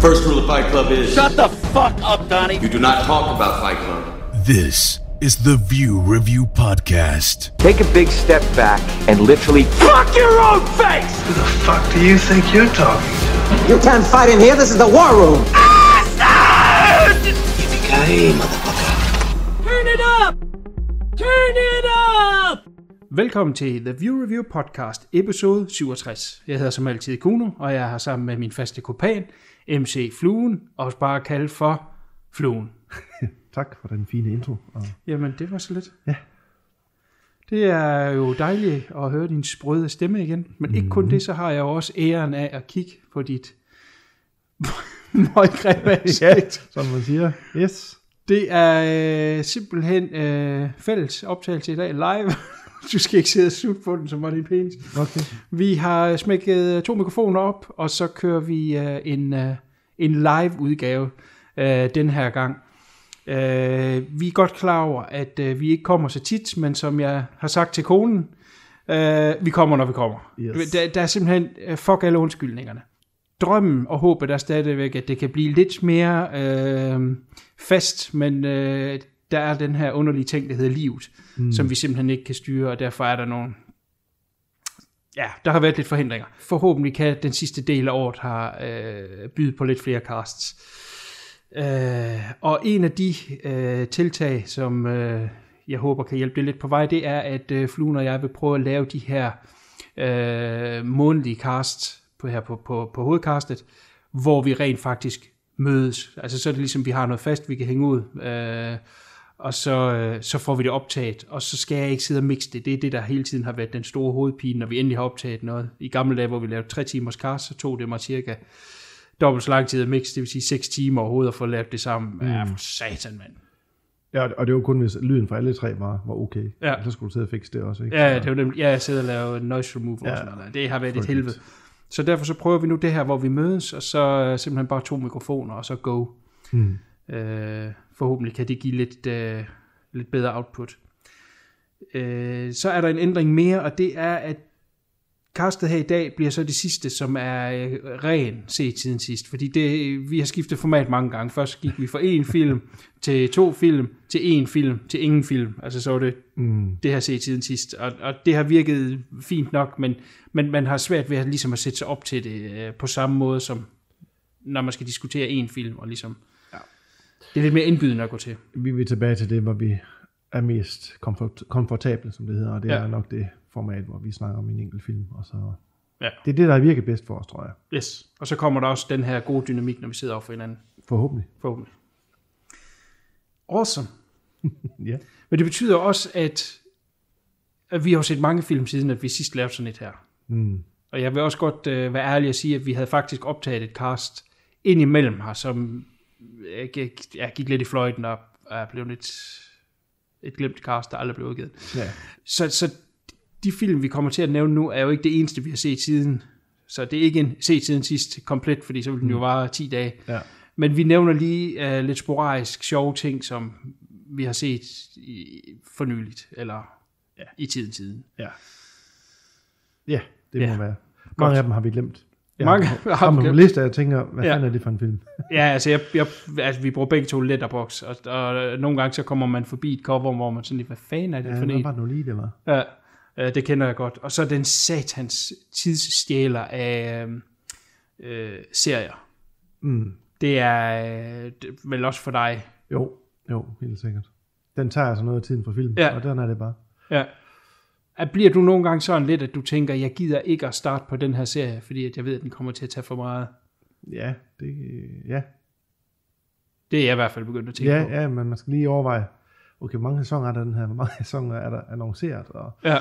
First rule of Fight Club is Shut the fuck up, Donnie. you do not talk about Fight Club. This is the View Review Podcast. Take a big step back and literally fuck your own face! Who the fuck do you think you're talking to? You can't fight in here. This is the war room. Yippee-ki-yay, motherfucker. Turn it up! Turn it up! Velkommen til The View Review Podcast, episode 67. Jeg hedder som altid Kuno, og jeg er har sammen med min faste kopan, MC Fluen, også bare kaldt for Fluen. Tak for den fine intro. Og Jamen, det var så lidt. Ja. Det er jo dejligt at høre din sprøde stemme igen. Men ikke kun det, så har jeg jo også æren af at kigge på dit møggræbe ansigt. som man siger, yes. Det er øh, simpelthen øh, fælles optagelse i dag live. du skal ikke sidde og sutte på den, som var din penis. Okay. Vi har smækket to mikrofoner op, og så kører vi øh, en, øh, en live udgave øh, den her gang. Øh, vi er godt klar over, at øh, vi ikke kommer så tit, men som jeg har sagt til konen, øh, vi kommer, når vi kommer. Yes. Der, der er simpelthen, øh, fuck alle undskyldningerne. Drømmen og håbet er stadigvæk, at det kan blive lidt mere øh, fast, men øh, der er den her underlige ting, der hedder livet, mm. som vi simpelthen ikke kan styre, og derfor er der nogle ja, der har været lidt forhindringer. Forhåbentlig kan den sidste del af året har øh, byde på lidt flere casts. Øh, og en af de øh, tiltag, som øh, jeg håber kan hjælpe det lidt på vej, det er, at øh, Fluen og jeg vil prøve at lave de her øh, månedlige cast på, her på, på, på hovedcastet, hvor vi rent faktisk mødes. Altså så er det ligesom, vi har noget fast, vi kan hænge ud. Øh, og så, øh, så får vi det optaget, og så skal jeg ikke sidde og mixe det. Det er det, der hele tiden har været den store hovedpine, når vi endelig har optaget noget. I gamle dage, hvor vi lavede tre timers cast, så tog det mig cirka dobbelt så lang tid at mixe, det vil sige 6 timer overhovedet at få lavet det sammen. Mm. Ja, for satan, mand. Ja, og det var kun, hvis lyden fra alle tre var, var okay. Ja. Så skulle du sidde og fikse det også, ikke? Ja, det var nemlig, ja, jeg sidder og laver noise removal ja, og sådan noget. Det har været et frygteligt. helvede. Så derfor så prøver vi nu det her, hvor vi mødes, og så øh, simpelthen bare to mikrofoner, og så go. Hmm. Øh, forhåbentlig kan det give lidt, øh, lidt bedre output. Øh, så er der en ændring mere, og det er, at castet her i dag bliver så det sidste, som er øh, ren set siden sidst. Fordi det, vi har skiftet format mange gange. Først gik vi fra en film til to film, til en film, til ingen film. Altså så var det Mm. det har set siden sidst, og, og det har virket fint nok, men, men man har svært ved at, ligesom at sætte sig op til det øh, på samme måde, som når man skal diskutere en film, og ligesom, ja. Det er lidt mere indbydende at gå til. Vi vil tilbage til det, hvor vi er mest komfort, komfortable, som det hedder, og det Ja. er nok det format, hvor vi snakker om en enkelt film, og så... Ja. Det er det, der er virkelig bedst for os, tror jeg. Yes. Og så kommer der også den her gode dynamik, når vi sidder over for hinanden, Forhåbentlig. forhåbentlig. Awesome. Ja. Men det betyder også, at, at vi har set mange film siden, at vi sidst lavede sådan et her. Mm. Og jeg vil også godt øh, være ærlig og sige, at vi havde faktisk optaget et cast ind imellem her, som jeg gik, jeg gik lidt i fløjten og er blevet lidt et glemt cast, der aldrig blev udgivet. Ja. Så, så de film, vi kommer til at nævne nu, er jo ikke det eneste, vi har set siden. Så det er ikke en set siden sidst komplet, fordi så vil den jo vare 10 dage. Ja. Men vi nævner lige uh, lidt sporadisk sjove ting, som vi har set i, for nyligt, eller ja. i tiden tiden. Ja. Ja, det Ja. må være. Mange af dem har vi glemt. Jeg Mange har, har på liste, og jeg tænker, hvad Ja. ja. fanden er det for en film? Ja, altså, jeg, jeg, altså vi bruger begge to letterbox, og, og nogle gange så kommer man forbi et cover, hvor man sådan lidt, hvad fanden er det Ja, for en? var det nu lige, det var? Ja, øh, det kender jeg godt. Og så den satans tidsstjæler af øh, serier. Mm. Det er øh, det, er vel også for dig. Jo, jo, helt sikkert. Den tager altså noget af tiden fra film, Ja. og den er det bare. Ja. At bliver du nogle gange sådan lidt, at du tænker, jeg gider ikke at starte på den her serie, fordi at jeg ved, at den kommer til at tage for meget. Ja, det, ja. Det er jeg i hvert fald begyndt at tænke Ja, på. ja, men man skal lige overveje, okay, hvor mange sæsoner er der den her, hvor mange sæsoner er der annonceret, og Ja.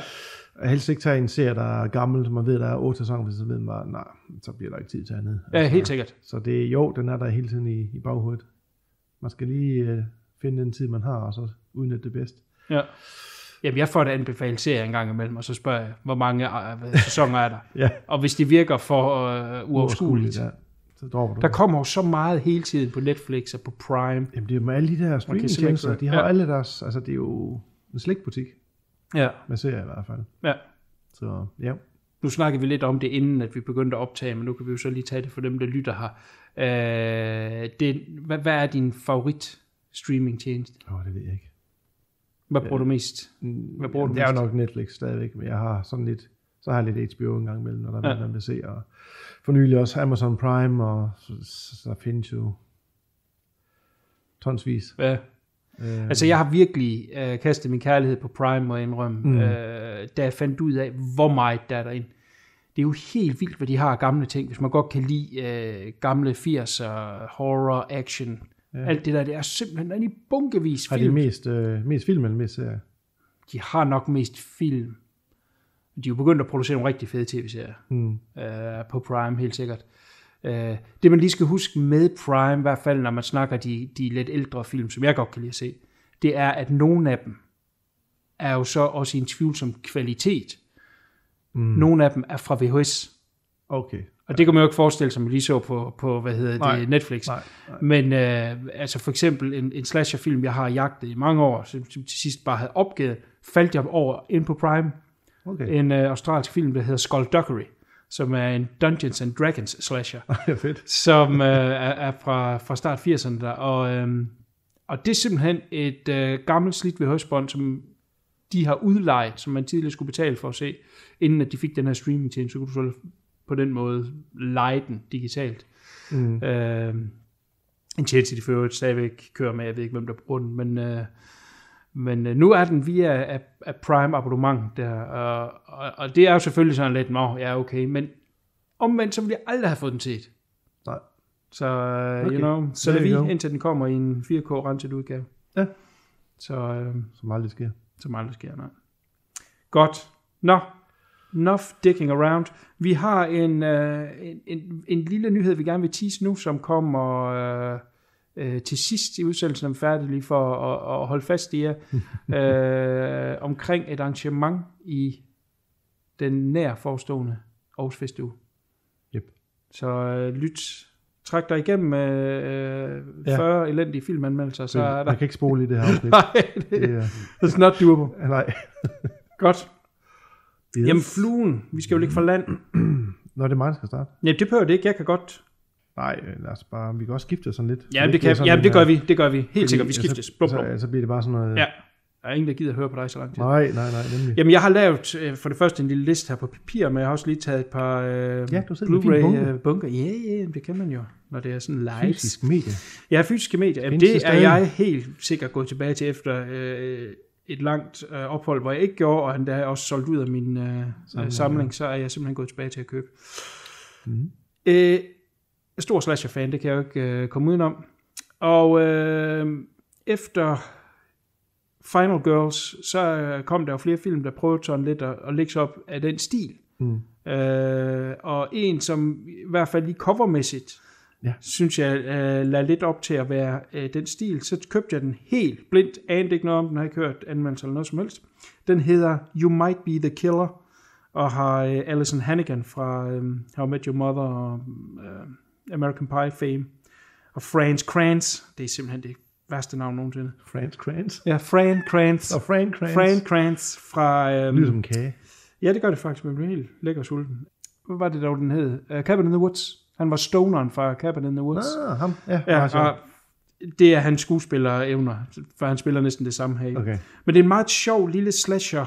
jeg helst ikke tage en serie, der er gammel, så man ved, der er otte sæsoner, hvis så ved man nej, så bliver der ikke tid til andet. ja, helt sikkert. Så det er jo, den er der hele tiden i, i baghovedet. Man skal lige øh, finde den tid, man har, og så udnytte det bedst. Ja. Jamen, jeg får da anbefalet serier en gang imellem, og så spørger jeg, hvor mange øh, sæsoner er der? Ja, Og hvis det virker for øh, uoverskueligt, Ja. Så dropper du. der kommer jo så meget hele tiden på Netflix og på Prime. Jamen det er jo med alle de der streamingtjenester, de har ja. alle deres, altså det er jo en slikbutik Ja, med serier i hvert fald. ja. Så ja, nu snakkede vi lidt om det, inden at vi begyndte at optage, men nu kan vi jo så lige tage det for dem, der lytter her. Øh, det, hvad, hvad er din favorit streamingtjeneste? Åh, oh, det ved jeg ikke. Hvad bruger du mest? Hvad bruger du det er jo nok Netflix stadigvæk, men jeg har sådan lidt, så har jeg lidt HBO en gang imellem, når der er Ja. man vil se, og for nylig også Amazon Prime, og så, så findes jo tonsvis. Ja. Øh, Altså, jeg har virkelig øh, kastet min kærlighed på Prime, må jeg indrømme, mm. øh, da jeg fandt ud af, hvor meget der er derinde. Det er jo helt vildt, hvad de har gamle ting. Hvis man godt kan lide øh, gamle 80'er, horror, action, ja. alt det der, det er simpelthen i bunkevis har de film. mest, øh, mest film eller mest serier? de har nok mest film. De er jo begyndt at producere nogle rigtig fede tv-serier Mm. øh, på Prime, helt sikkert. Øh, det man lige skal huske med Prime, i hvert fald når man snakker de, de lidt ældre film, som jeg godt kan lide at se, det er, at nogle af dem er jo så også i en tvivlsom kvalitet. Mm. Nogle af dem er fra VHS. Okay. Og det kan man jo ikke forestille sig, man lige så på, på hvad hedder det, Nej. Netflix. Nej, nej. Men øh, altså for eksempel en, en slasherfilm, jeg har jagtet i mange år, som, som til sidst bare havde opgivet, faldt jeg over ind på Prime. Okay. En øh, australsk film, der hedder Skullduggery, som er en Dungeons and Dragons slasher, er fedt. som øh, er, er fra, fra start 80'erne der. Og, øh, og det er simpelthen et øh, gammelt slidt ved højsbånd, som de har udlejet, som man tidligere skulle betale for at se, inden at de fik den her streaming til, så kunne du så på den måde lege den digitalt. Mm. Øh, en tjeneste, de for øvrigt stadigvæk kører med, jeg ved ikke, hvem der bruger den, men, øh, men øh, nu er den via af, af Prime abonnement der, og, og, og det er jo selvfølgelig sådan lidt, nå, ja, okay, men omvendt, så ville jeg aldrig have fået den set. Nej. Så, uh, Okay. you know, så There vi, go. indtil den kommer i en 4K renset udgave. Ja. Så, øh, Som aldrig sker. som aldrig sker, nej. Godt. Nå, enough dicking around. Vi har en, øh, en, en, en lille nyhed, vi gerne vil tease nu, som kommer øh, øh, til sidst i udsendelsen, er vi færdige lige for at, at holde fast i jer, øh, omkring et arrangement i den nær forestående Aarhus Festuge. Yep. Så øh, lyt, træk dig igennem øh, Ja. 40 elendige filmanmeldelser, så er der... Man kan ikke spole i det her afsnit. Nej, det det, er, it's not doable. nej. Godt. Yes. Jamen fluen, vi skal jo ligge for land. Nå, det er mig, der skal starte. Ja, det behøver det ikke, jeg kan godt. Nej, øh, lad os bare, vi kan også skifte sådan lidt. Ja, Så det, kan, ja, det gør vi, det gør vi. Helt fordi- sikkert, vi skiftes. Blum, blum. Så, så, så bliver det bare sådan noget... Ja, der er ingen, der gider at høre på dig så lang tid. Nej, nej, nej, nemlig. Jamen, jeg har lavet øh, for det første en lille liste her på papir, men jeg har også lige taget et par øh, Ja, du sidder med en fin bunke. Blu-ray øh, bunker. Ja, ja, det kan man jo, når det er sådan live. Fysisk medie. Ja, fysiske medier. Jamen, det er jeg helt sikkert gået tilbage til efter øh, et langt øh, ophold, hvor jeg ikke gjorde, og han der også solgt ud af min øh, samling, Samling, samling så er jeg simpelthen gået tilbage til at købe. Mhm. Øh, stor slasher-fan, det kan jeg jo ikke øh, komme udenom. Og øh, efter Final Girls, så øh, kom der jo flere film, der prøvede sådan lidt at, at lægge sig op af den stil. Mm. Øh, og en, som i hvert fald lige covermæssigt, Ja. synes jeg, øh, lader lidt op til at være øh, den stil. Så købte jeg den helt blindt, anede ikke noget om den, har ikke hørt anmeldelser eller noget som helst. Den hedder You Might Be The Killer, og har øh, Alison Hannigan fra øh, How I Met Your Mother og øh, American Pie fame, og Franz Kranz, det er simpelthen det værste navn nogensinde. Franz Kranz. Ja, Fran Kranz. Og Frank Kranz. Fran Kranz fra... Øh, lyder som kage. Ja, det gør det faktisk, men jeg bliver helt lækker sulten. Hvad var det dog, den hed? Uh, Cabin in the Woods. Han var stoneren fra Cabin in the Woods. Ah, ham. Ja, ja, og det er hans skuespiller-evner, for han spiller næsten det samme her. Okay. Men det er en meget sjov lille slasher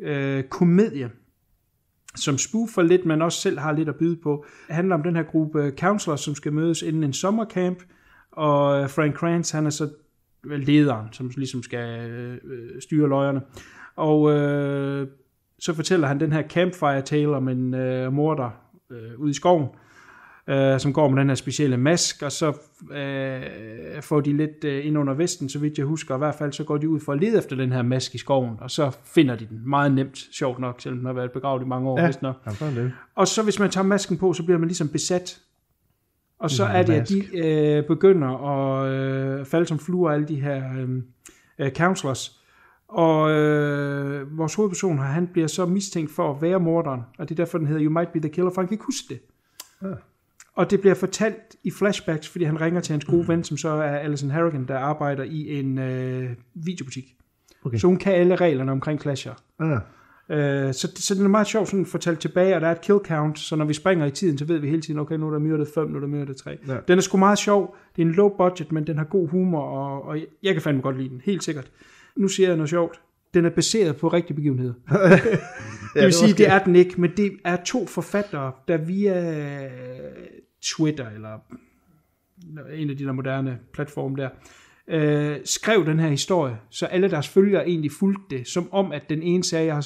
øh, komedie, som spoofer lidt, men også selv har lidt at byde på. Det handler om den her gruppe counselors, som skal mødes inden en sommercamp, og Frank Kranz, han er så lederen, som ligesom skal øh, styre løjerne. Og øh, så fortæller han den her campfire tale om en øh, morder øh, ude i skoven, øh, som går med den her specielle mask, og så øh, får de lidt øh, ind under vesten, så vidt jeg husker. I hvert fald så går de ud for at lede efter den her mask i skoven, og så finder de den meget nemt, sjovt nok, selvom den har været begravet i mange år, Ja, vist nok. ja. Og så hvis man tager masken på, så bliver man ligesom besat. Og så er det, at de øh, begynder at øh, falde som fluer, alle de her øh, øh, counselors. Og øh, vores hovedperson her, han bliver så mistænkt for at være morderen, og det er derfor, den hedder You Might Be The Killer, for han kan ikke huske det. Ah. Og det bliver fortalt i flashbacks, fordi han ringer til hans gode ven, som så er Alison Harrigan, der arbejder i en øh, videobutik. Okay. Så hun kan alle reglerne omkring slasher. Ah, Øh, så, så den er meget sjov sådan fortalt tilbage, og der er et kill count, så når vi springer i tiden, så ved vi hele tiden, okay, nu er der myrdet 5, nu er der myrdet 3. Ja. Den er sgu meget sjov, det er en low budget, men den har god humor, og, og jeg kan fandme godt lide den, helt sikkert. Nu siger jeg noget sjovt. Den er baseret på rigtige begivenheder. det vil sige, det er den ikke, men det er to forfattere, der via Twitter, eller en af de der moderne platforme der, øh, skrev den her historie, så alle deres følgere egentlig fulgte det, som om at den ene sagde, jeg har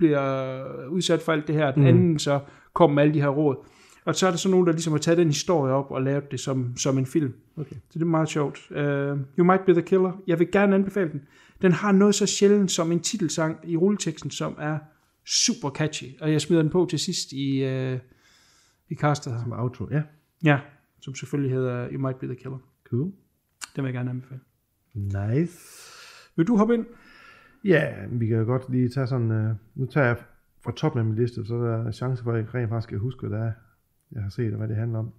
bliver udsat for alt det her, og den mm. anden så kom med alle de her råd. Og så er der så nogen, der ligesom har taget den historie op og lavet det som, som en film. Okay. Så det er meget sjovt. Uh, you Might Be The Killer. Jeg vil gerne anbefale den. Den har noget så sjældent som en titelsang i rulleteksten, som er super catchy. Og jeg smider den på til sidst i, uh, i castet. Som outro, ja. Ja, som selvfølgelig hedder You Might Be The Killer. Cool. Den vil jeg gerne anbefale. Nice. Vil du hoppe ind? Ja, vi kan jo godt lige tage sådan... Uh, nu tager jeg fra toppen af min liste, så er der chance for, at jeg rent faktisk skal huske, hvad det er, jeg har set, og hvad det handler om.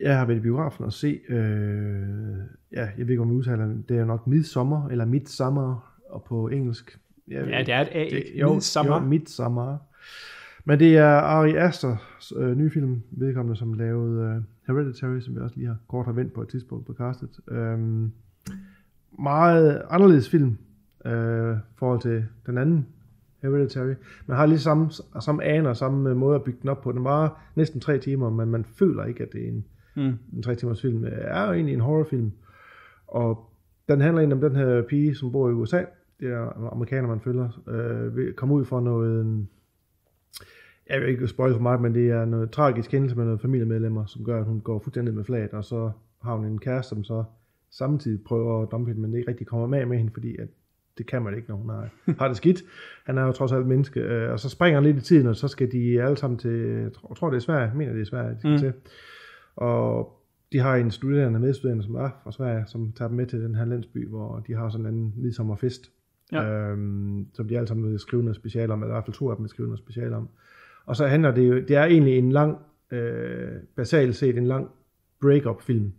Jeg har været i biografen og se, øh, ja, jeg ved ikke, om jeg udtaler det, er nok Midsommer, eller Midsummer, og på engelsk. Jeg, Ja, det er et A, ikke? jo, Midsummer. Jo, Midsummer. Men det er Ari Asters øh, nye film, vedkommende, som lavede øh, Hereditary, som vi også lige har kort har vendt på et tidspunkt på castet. Øhm, meget anderledes film, øh, i forhold til den anden Hereditary. Man har lige samme, samme aner, samme måde at bygge den op på. Den var næsten tre timer, men man føler ikke, at det er en, Mm. en tre timers film. Det er jo egentlig en horrorfilm. Og den handler egentlig om den her pige, som bor i USA. Det er amerikaner, man følger. Øh, vil komme ud for noget... øhm, Jeg vil ikke spoil for meget, men det er noget tragisk hændelse med nogle familiemedlemmer, som gør, at hun går fuldstændig med flaget, og så har hun en kæreste, som så samtidig prøver at dumpe hende, men det ikke rigtig kommer med med hende, fordi at det kan man ikke, når hun har, har det skidt. Han er jo trods alt menneske, øh, og så springer han lidt i tiden, og så skal de alle sammen til, jeg tror, det er Sverige, jeg mener det er Sverige, de skal mm. til. Og de har en studerende, medstuderende, som er fra Sverige, som tager dem med til den her landsby, hvor de har sådan en midsommerfest, Ja. øhm, som de alle sammen vil skrive noget special om, eller i hvert fald to af dem vil skrive noget special om. Og så handler det jo, det er egentlig en lang, øh, basalt set en lang break-up film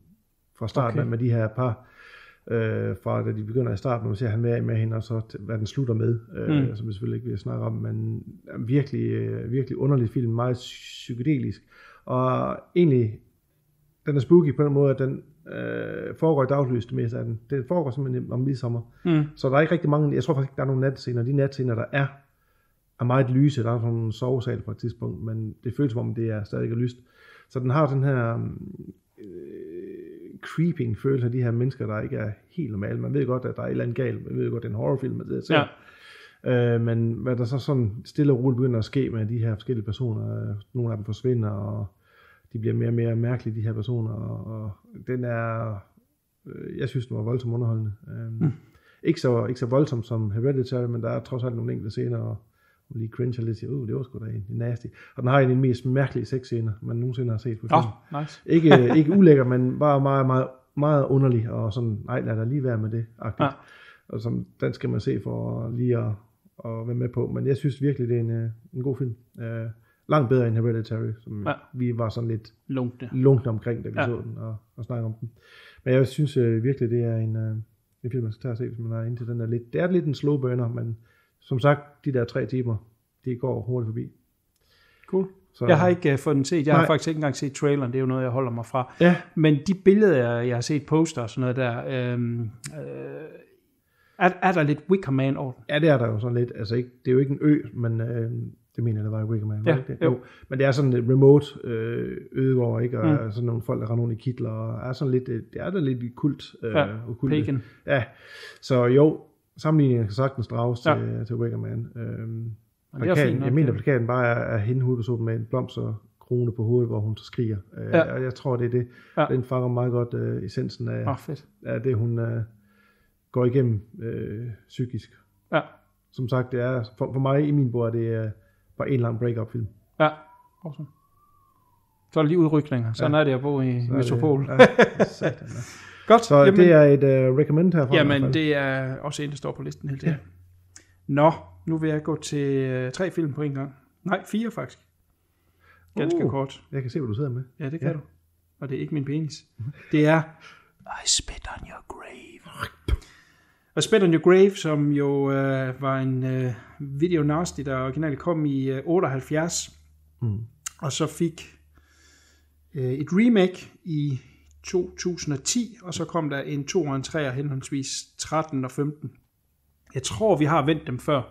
fra starten Okay. med de her par, øh, fra da de begynder i starten, hvor man ser han være med hende, og så hvad den slutter med, øh, Mm. som vi selvfølgelig ikke vil snakke om, men er en virkelig, øh, virkelig underlig film, meget psykedelisk, og egentlig, den er spooky på den måde, at den øh, foregår i daglys det meste af den. Det foregår simpelthen om midsommer. Mm. Så der er ikke rigtig mange, jeg tror faktisk ikke, der er nogle natscener. De natscener, der er, er meget lyse. Der er sådan nogle sovesal på et tidspunkt, men det føles som om, det er stadig lyst. Så den har den her øh, creeping følelse af de her mennesker, der ikke er helt normale. Man ved godt, at der er et eller andet galt. Man ved godt, at det er en horrorfilm, man ser. Ja. Øh, men hvad der så sådan stille og roligt begynder at ske med de her forskellige personer, øh, nogle af dem forsvinder, og de bliver mere og mere mærkelige, de her personer, og, og den er, øh, jeg synes, den var voldsomt underholdende. Øh, mm. ikke, så, ikke så voldsomt som Hereditary, men der er trods alt nogle enkelte scener, og og lige cringer lidt og siger, uh, det var sgu da en nasty. Og den har en af de mest mærkelige sexscener, man nogensinde har set på film. Nå, nice. Ikke, ikke ulækker, men bare meget, meget, meget underlig, og sådan, nej, lad da lige være med det. Ja. Ja. Og som, den skal man se for lige at, at være med på. Men jeg synes virkelig, det er en, øh, en god film. Uh, langt bedre end Hereditary, som Ja. vi var sådan lidt Lunkne. lungt omkring, da vi Ja. så den og, og snakkede om den. Men jeg synes uh, virkelig, det er en, uh, en film, man skal tage og se, hvis man er indtil den er lidt. Det er lidt en slow burner, men som sagt, de der tre timer, det går hurtigt forbi. Cool. Så, Jeg har ikke uh, fået den set. Jeg har Nej. faktisk ikke engang set traileren. Det er jo noget, jeg holder mig fra. Ja, Men de billeder, jeg har set poster og sådan noget der, øhm, øh, er, er der lidt Wicker Man over den? Ja, det er der jo sådan lidt. Altså, ikke, det er jo ikke en ø, men øh, det mener jeg, det var i Wicker Man. Ja, det det? jo. Men det er sådan et remote øh, ødegård, ikke? Og Mm. sådan nogle folk, der render rundt i kitler, og er sådan lidt, øh, det er der lidt kult. Øh, Ja. Pagan. Ja, så jo, sammenligningen kan sagtens drages Ja. til, til Wicker Man. Øhm, er plakaten, nok, jeg mener, ja. plakaten bare er, er hende hovedpersonen med en blomsterkrone på hovedet, hvor hun så skriger. Øh, Ja. Og jeg tror, det er det. Ja. Den fanger meget godt øh, essensen af, oh, fedt. af det, hun øh, går igennem øh, psykisk. Ja, Som sagt, det er, for, for mig i min bord, er det øh, bare en lang break-up film. ja. Awesome. Så er der lige udrykninger. Sådan ja. er det at bo i Så Metropol. Det, ja, satan, ja. Godt. Så jamen, det er et uh, recommend herfra. Jamen, det er også en, der står på listen helt ja. Nå, nu vil jeg gå til uh, tre film på en gang. Nej, fire faktisk. Ganske Uh. kort. Jeg kan se, hvad du sidder med. Ja, det kan Ja. du. Og det er ikke min penis. Det er I spit on your. Og Spit on Your Grave, som jo øh, var en øh, video nasty, der originalt kom i øh, 78, mm. og så fik øh, et remake i 2010, og så kom der en 2 og en 3 henholdsvis 13 og 15. Jeg tror, vi har vendt dem før.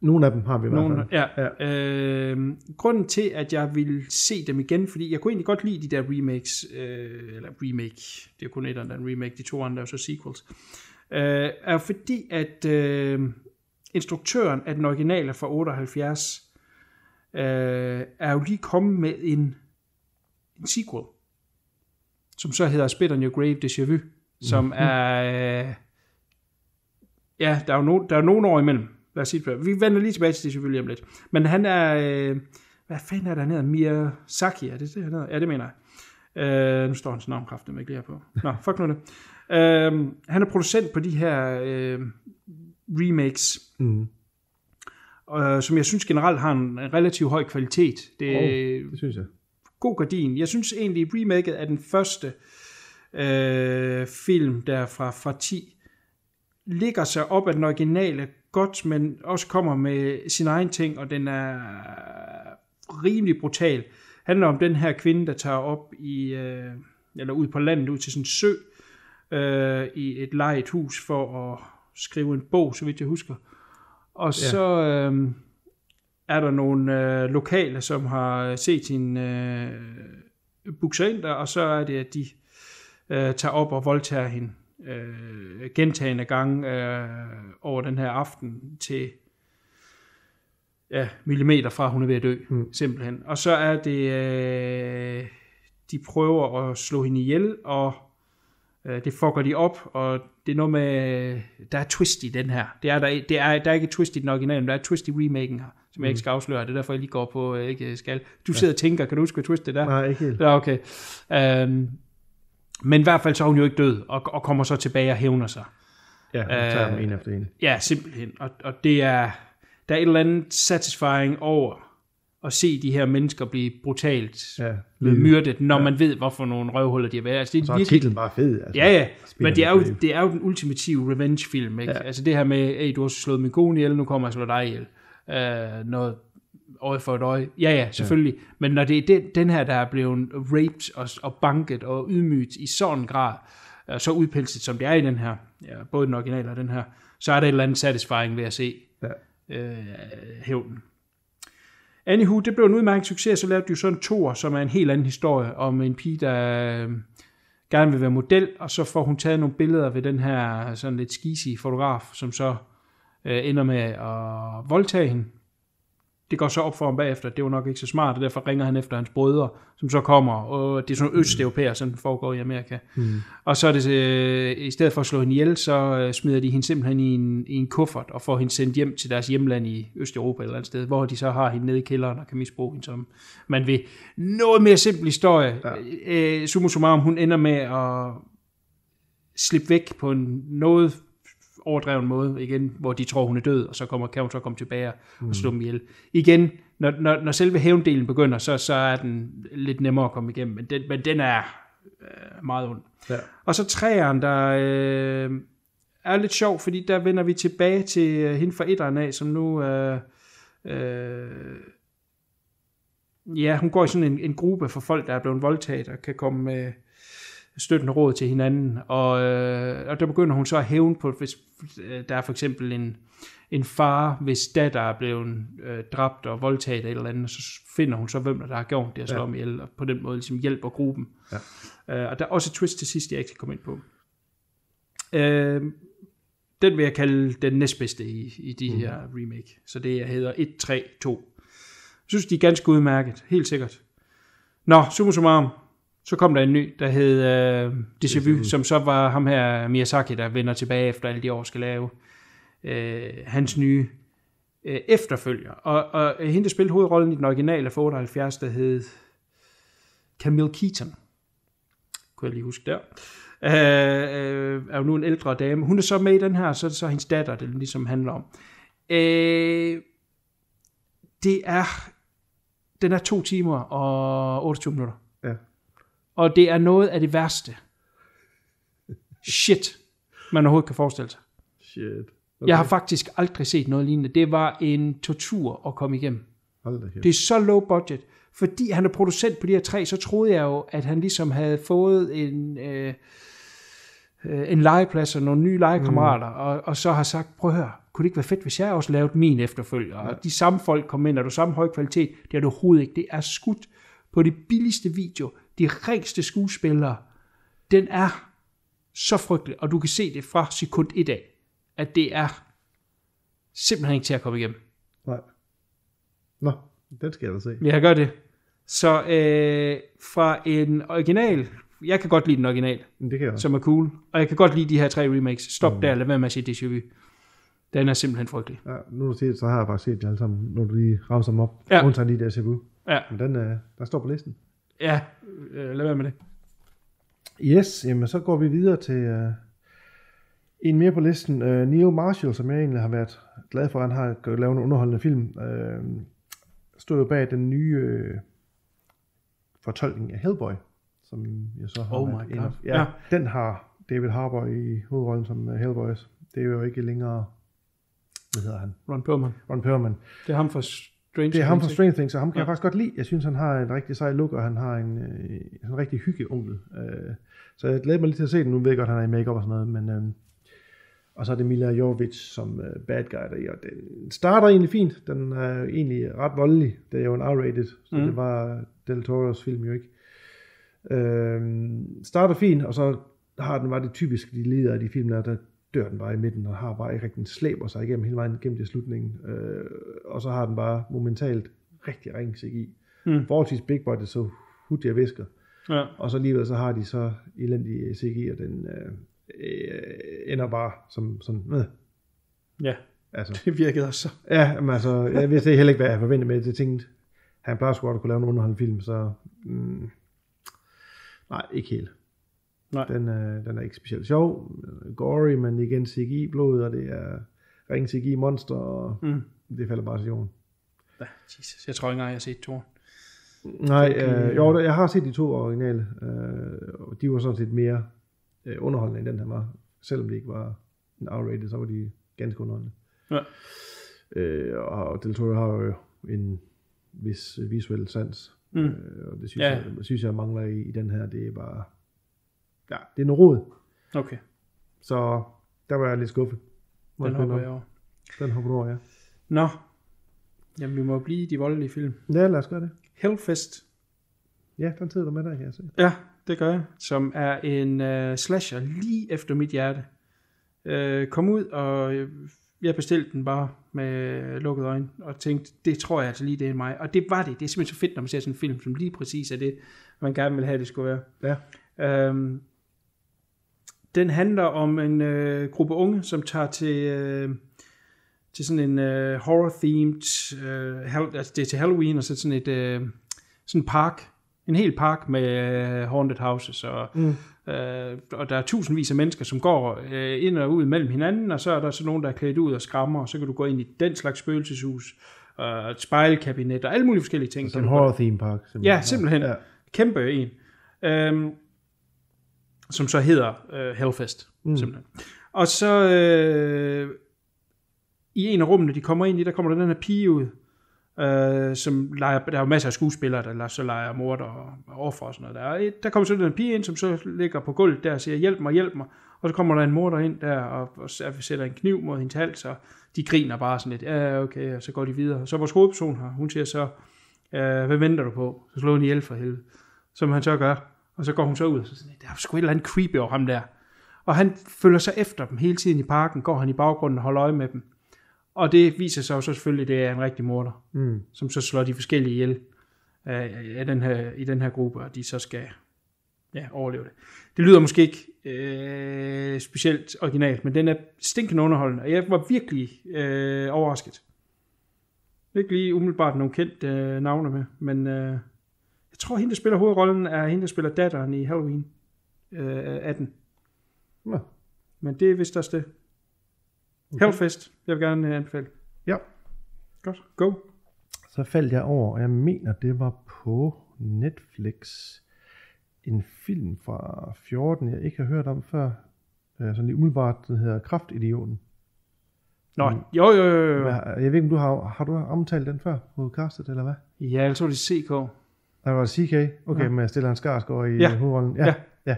Nogle af dem har vi i hvert Nogle, fald. ja. Øh, grunden til, at jeg vil se dem igen, fordi jeg kunne egentlig godt lide de der remakes, øh, eller remake, det er kun et der er en remake, de to andre er jo så sequels, øh, er fordi, at øh, instruktøren af den originale fra 78 øh, er jo lige kommet med en, en sequel, som så hedder Spit on Your Grave Deja Vu, som Mhm. er... Øh, ja, der er jo no, der er nogle år imellem. Lad os sige det. Vi vender lige tilbage til det selvfølgelig om lidt. Men han er... Øh, hvad fanden er der, han hedder? Miyazaki, er det det, han hedder? Ja, det mener jeg. Øh, nu står hans navn kraftigt med ikke lige her på. Nå, fuck nu det. Øh, han er producent på de her øh, remakes, Mm. øh, som jeg synes generelt har en relativt høj kvalitet. Det, Oh, det synes jeg. god gardin. Jeg synes egentlig, remaket af den første øh, film der fra, fra 10 ligger sig op af den originale godt, men også kommer med sin egen ting, og den er rimelig brutal. Handler om den her kvinde, der tager op i, øh, eller ud på landet, ud til en sø, øh, i et lejet hus for at skrive en bog, så vidt jeg husker. Og så øh, er der nogle øh, lokale, som har set hende øh, sig ind der, og så er det, at de øh, tager op og voldtager hende øh, gentagende gange øh, over den her aften til ja, millimeter fra, hun er ved at dø, mm. simpelthen. Og så er det, øh, de prøver at slå hende ihjel, og øh, det fucker de op, og det er noget med, der er twist i den her. Det er der, det er, der er ikke twist i den originale, men der er twist i remaken her, som jeg ikke skal afsløre. Det er derfor, jeg lige går på, øh, ikke skal. Du sidder og tænker, kan du huske, hvad twist det er? Nej, ikke helt. Ja, okay. Um, men i hvert fald så er hun jo ikke død, og, og kommer så tilbage og hævner sig. Ja, hun tager Øh, dem en efter en. Ja, simpelthen. Og, og det er, der er et eller andet satisfying over at se de her mennesker blive brutalt Ja, myrdet, når ja. man ved, hvorfor nogle røvhuller de har været. Altså, det er Så er virkelig, titlen bare fed. Altså. Ja, ja, men det er, jo, det er jo den ultimative revenge-film, ikke? Ja. Altså det her med, hey, du har slået min kone ihjel, nu kommer jeg og slår dig ihjel. Uh, noget øje for et øje. Ja, ja, selvfølgelig. Ja. Men når det er den, den her, der er blevet raped og, og banket og ydmygt i sådan en grad, uh, så udpelset som det er i den her, ja, både den originale og den her, så er der et eller andet satisfying ved at se Ja øh, hævnen. Anywho, det blev en udmærket succes, så lavede de jo sådan en toer, som er en helt anden historie om en pige, der øh, gerne vil være model, og så får hun taget nogle billeder ved den her sådan lidt skisi fotograf, som så øh, ender med at voldtage hende. Det går så op for ham bagefter, at det var nok ikke så smart, og derfor ringer han efter hans brødre, som så kommer, og det er sådan nogle østeuropæer, som foregår i Amerika. Mm. Og så er det, øh, i stedet for at slå hende ihjel, så øh, smider de hende simpelthen i en, i en kuffert, og får hende sendt hjem til deres hjemland i Østeuropa eller et andet sted, hvor de så har hende nede i kælderen og kan misbruge hende som man vil. Noget mere simpel historie. Ja. Øh, summa summarum, hun ender med at slippe væk på en noget overdreven måde, igen, hvor de tror, hun er død, og så kommer, kan hun så komme tilbage og slå dem ihjel. Igen, når, når, når selve hævndelen begynder, så, så er den lidt nemmere at komme igennem, men den, men den er øh, meget ond. Ja. Og så træeren, der øh, er lidt sjov, fordi der vender vi tilbage til øh, hende fra etteren af, som nu... Øh, øh, ja, hun går i sådan en, en gruppe for folk, der er blevet voldtaget, og kan komme med støttende råd til hinanden. Og, øh, og der begynder hun så at hævne på, hvis øh, der er for eksempel en, en far, hvis datter er blevet øh, dræbt og voldtaget eller et eller andet, så finder hun så, hvem der har gjort det og slår ja. ihjel, og på den måde ligesom hjælper gruppen. Ja. Øh, og der er også et twist til sidst, jeg ikke skal komme ind på. Øh, den vil jeg kalde den næstbedste i, i de mm. her remake. Så det hedder 1, 3, 2. Jeg synes, de er ganske udmærket. Helt sikkert. Nå, summa summarum. Så kom der en ny, der hed øh, Deja Vu, som så var ham her Miyazaki, der vender tilbage efter alle de år skal lave øh, hans nye øh, efterfølger. Og, og hende, der spillede hovedrollen i den originale fra 78, der hed Camille Keaton. Kunne jeg lige huske der. Øh, øh, er jo nu en ældre dame. Hun er så med i den her, så er det så hendes datter, det ligesom handler om. Øh, det er, den er to timer og 28 minutter. Ja. Og det er noget af det værste shit, man overhovedet kan forestille sig. Shit. Okay. Jeg har faktisk aldrig set noget lignende. Det var en tortur at komme igennem. Det er så low budget. Fordi han er producent på de her tre, så troede jeg jo, at han ligesom havde fået en, øh, øh, en legeplads og nogle nye legekammerater, mm. og, og så har sagt, prøv at høre, kunne det ikke være fedt, hvis jeg også lavede min efterfølger, ja. og de samme folk kom ind, og du samme høj kvalitet, det er det overhovedet ikke. Det er skudt på det billigste video, de rigeste skuespillere. Den er så frygtelig, og du kan se det fra sekund et af, at det er simpelthen ikke til at komme igennem. Nej. Nå, den skal jeg da se. Jeg gør det. Så øh, fra en original, jeg kan godt lide den original, det kan jeg også. som er cool, og jeg kan godt lide de her tre remakes. Stop mm. der, lad være med at sige déjà vu. Den er simpelthen frygtelig. Ja, nu du siger det, så har jeg faktisk set dem alle sammen, når du lige ramser dem op. Ja. Undtagen lige der CBU. Ja, Men den, øh, der står på listen. Ja øh, lad være med det. Yes, jamen så går vi videre til øh, en mere på listen. Øh, Neil Marshall, som jeg egentlig har været glad for, han har lavet en underholdende film. Øh, stod jo bag den nye øh, fortolkning af Hellboy, som jeg så har Oh my God. af- Ja, Ja. den har David Harbour i hovedrollen som øh, Hellboy. Det er jo ikke længere, hvad hedder han? Ron Perlman. Ron Perlman. Det er ham for Strange Det er ham fra Things, Stranger Things, og ham kan ja. Jeg faktisk godt lide. Jeg synes, han har en rigtig sej look, og han har en, øh, en rigtig hyggeonkel. Øh, så jeg glæder mig lidt til at se den. Nu ved jeg godt, at han er i makeup og sådan noget, men... Øh, og så er det Mila Jovovich som øh, bad guy der, og den starter egentlig fint. Den er egentlig ret voldelig. Det er jo en R-rated, så mm. det var Del Toros film jo ikke. Øh, starter fint, og så har den bare det typiske, de lider af de film der, der dør den bare i midten, og har bare ikke rigtig slæber sig igennem hele vejen igennem til slutningen. Øh, og så har den bare momentalt rigtig ring CGI. Mm. Forholdsvis big budget, så hurtigt jeg visker. Ja. Og så alligevel så har de så elendig CGI, og den øh, øh, ender bare som sådan, øh, ja, altså. det virkede også så. Ja, men altså, jeg vidste heller ikke, hvad jeg forventede med det. Jeg tænkte, han plejer sgu godt at kunne lave en underholdende film, så mm, nej, ikke helt. Nej. Den, øh, den er ikke specielt sjov, gory, men igen CGI blod, og det er ring CGI monster, og mm. det falder bare til jorden. Ja, Jesus, jeg tror ikke engang, jeg har set Thor. Nej, øh, jo, jeg har set de to originale, øh, og de var sådan set mere øh, underholdende, end den her var. Selvom det ikke var en R-rated, så var de ganske underholdende. Ja. Øh, og Del Toro har jo en vis visuel sans, mm. øh, og det synes, ja. jeg, synes jeg mangler i, i den her. Det er bare, ja, det er noget rod. Okay, Så der var jeg lidt skuffet. Den hopper jeg over. Den hopper du over, ja. Nå, jamen vi må blive i de voldelige film. Ja, lad os gøre det. Hellfest. Ja, den sidder du med der, kan jeg se. Ja, det gør jeg. Som er en uh, slasher lige efter mit hjerte. Uh, kom ud, og jeg bestilte den bare med lukkede øjne, og tænkte, det tror jeg altså lige, det er mig. Og det var det. Det er simpelthen så fedt, når man ser sådan en film, som lige præcis er det, man gerne vil have, det skulle være. Ja. Øhm, den handler om en øh, gruppe unge, som tager til, øh, til sådan en øh, horror-themed, øh, hal- altså det er til Halloween, og så sådan et øh, sådan en park, en hel park med øh, haunted houses, og, mm. øh, og der er tusindvis af mennesker, som går øh, ind og ud mellem hinanden, og så er der så nogen, der er klædt ud og skræmmer, og så kan du gå ind i den slags spøgelseshus, og et spejlkabinet, og alle mulige forskellige ting. Sådan kan en du gå- horror theme park. Ja, simpelthen. Ja. Ja. Kæmpe en. Øhm, som så hedder øh, Hellfest. Mm. Simpelthen. Og så øh, i en af rummene, de kommer ind i, der kommer der den her pige ud, øh, som leger, der er jo masser af skuespillere, der så leger morder og, offer og sådan noget der. Og der kommer så den pige ind, som så ligger på gulvet der og siger, hjælp mig, hjælp mig. Og så kommer der en morder ind der og, og sætter en kniv mod hendes hals, og de griner bare sådan lidt, ja, okay, og så går de videre. Så vores hovedperson her, hun siger så, øh, hvad venter du på? Så slår hun ihjel for helvede. Som han så gør. Og så går hun så ud, og så sådan, der er sgu et eller andet creepy over ham der. Og han følger så efter dem hele tiden i parken, går han i baggrunden og holder øje med dem. Og det viser sig jo så selvfølgelig, at det er en rigtig morder, Mm. som så slår de forskellige ihjel af den her, i den her gruppe, og de så skal ja, overleve det. Det lyder måske ikke øh, specielt originalt, men den er stinkende underholdende, og jeg var virkelig øh, overrasket. Ikke lige umiddelbart nogle kendte øh, navne med, men øh, jeg tror, hende, der spiller hovedrollen, er hende, der spiller datteren i Halloween øh, 18. Nå. Men det er vist også det. Okay. Hellfest, jeg vil gerne øh, anbefale. Ja. Godt, go. Så faldt jeg over, og jeg mener, det var på Netflix. En film fra 14, jeg ikke har hørt om før. Øh, Sådan lige umiddelbart, den hedder Kraftidioten. Nå, jo, jo, jo, jo. Hvad- Jeg ved ikke, om du har, har du omtalt den før på castet, eller hvad? Ja, jeg tror, det er CK. Der var CK, okay, ja. med Stellan Skarsgård i Ja. ja. hovedrollen. Ja. ja.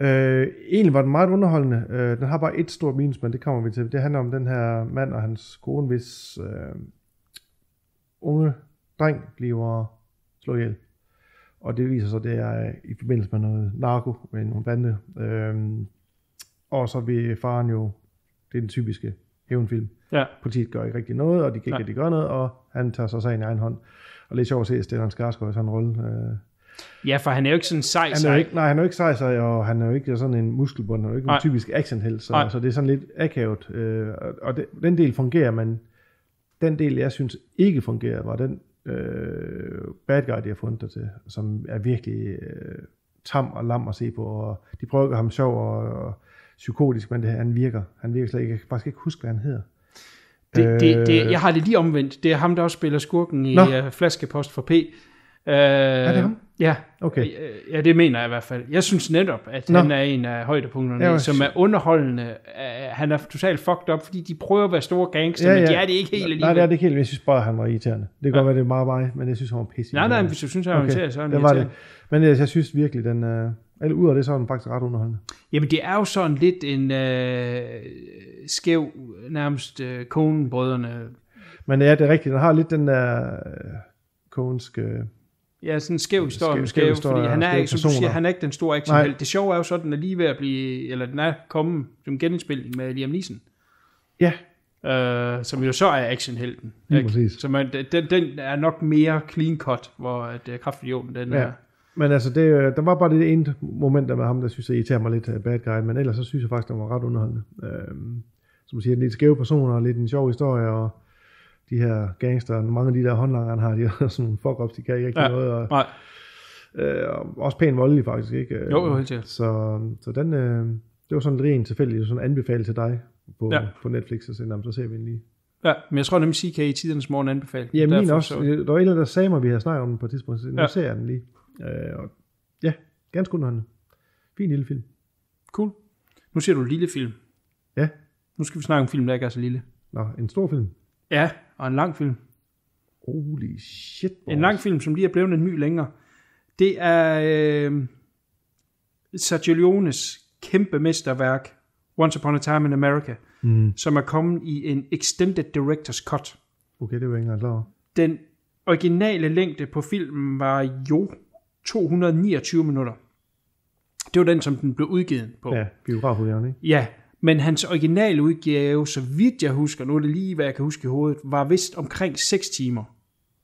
Øh, egentlig var den meget underholdende. Øh, den har bare et stort minus, men det kommer vi til. Det handler om den her mand og hans kone, hvis øh, unge dreng bliver slået ihjel. Og det viser sig, det er i forbindelse med noget narko med nogle bande. Øh, og så vil faren jo, det er den typiske hævnfilm. Ja. Politiet gør ikke rigtig noget, og de kan ikke Nej. rigtig gøre noget, og han tager sig sagen i egen hånd. Og lidt sjovt at se Stellan Skarsgård i sådan en rolle. Øh, Ja, for han er jo ikke sådan sej, han er jo ikke, nej, han er jo ikke sej, sej, og han er jo ikke sådan en muskelbund, han er jo ikke en typisk actionhelt, så, så det er sådan lidt akavet. Øh, og- det, den del fungerer, men den del, jeg synes ikke fungerer, var den øh, bad guy, de har fundet der til, som er virkelig øh, tam og lam at se på, og de prøver at gøre ham sjov og, og psykotisk, men det, han virker. Han virker slet ikke. Jeg kan faktisk ikke huske, hvad han hedder. Det, det, det, Øh, jeg har det lige omvendt. Det er ham, der også spiller skurken i Nå. uh, Flaskepost for P. Uh, er det ham? Ja. Okay. Øh, Ja, det mener jeg i hvert fald. Jeg synes netop, at Nå. han er en af højdepunkterne, Ja, som er underholdende. Han er totalt fucked up, fordi de prøver at være store gangster, ja, ja. men de er det ikke helt alligevel. Nej, det er det ikke helt. Jeg synes bare, han var irriterende. Det kan Ja. godt være, det er meget mig, men jeg synes, han var pisse Nej, nej, irriterende. hvis du synes, han er okay. så er han det var det. irriterende. Men jeg, jeg synes virkelig, den er... Eller ud af det, så er den faktisk ret underholdende. Jamen, det er jo sådan lidt en øh, skæv, nærmest øh, Coen-brødrene. Men ja, det er rigtigt. Den har lidt den der øh, konske... Ja, sådan en skæv historie Skæv- med skæv skæv, historie fordi han er ikke, som du siger, han er ikke den store actionhelt. Det sjove er jo så, at den er lige ved at blive, eller den er kommet som genindspilning med Liam Neeson. Ja, øh, som jo så er actionhelten. Ikke? præcis. Så man, den, den er nok mere clean cut, hvor at, uh, kraftidioten den ja. er... Men altså, det, øh, der var bare det ene moment der med ham, der synes jeg irriterer mig lidt af bad guy, men ellers så synes jeg faktisk, den var ret underholdende. Øhm, som siger, lidt skæve personer, lidt en sjov historie, og de her gangster, mange af de der håndlanger, han har, de er sådan nogle fuck-ups, de kan ikke rigtig Ja. noget, og, Nej, øh, og også pænt voldelig faktisk, ikke? Øh, Jo, jo, helt sikkert. Så, så den, øh, det var sådan rent tilfældigt, sådan en anbefaling til dig på, Ja. på Netflix, og så, jamen, så ser vi den lige. ja, men jeg tror nemlig CK i tidernes morgen anbefaler. den. Ja, min også. så- Der var en, der sagde mig, at vi havde snakket om den på et tidspunkt, så nu ja. ser jeg den lige. Øh, og, ja, ganske underholdende. Fin lille film. Cool. Nu ser du en lille film. Ja. Nu skal vi snakke om film, der ikke er så lille. Nå, en stor film. Ja, og en lang film. Holy shit. En lang film, som lige er blevet en my længere. Det er øh, Sergio Leones kæmpe mesterværk, Once Upon a Time in America, Mm. som er kommet i en Extended Director's Cut. Okay, det var ikke engang klar. Den originale længde på filmen var jo 229 minutter. Det var den, som den blev udgivet på. Ja, biografudgaven, ikke? Ja, men hans originale udgave, så vidt jeg husker, nu er det lige, hvad jeg kan huske i hovedet, var vist omkring 6 timer.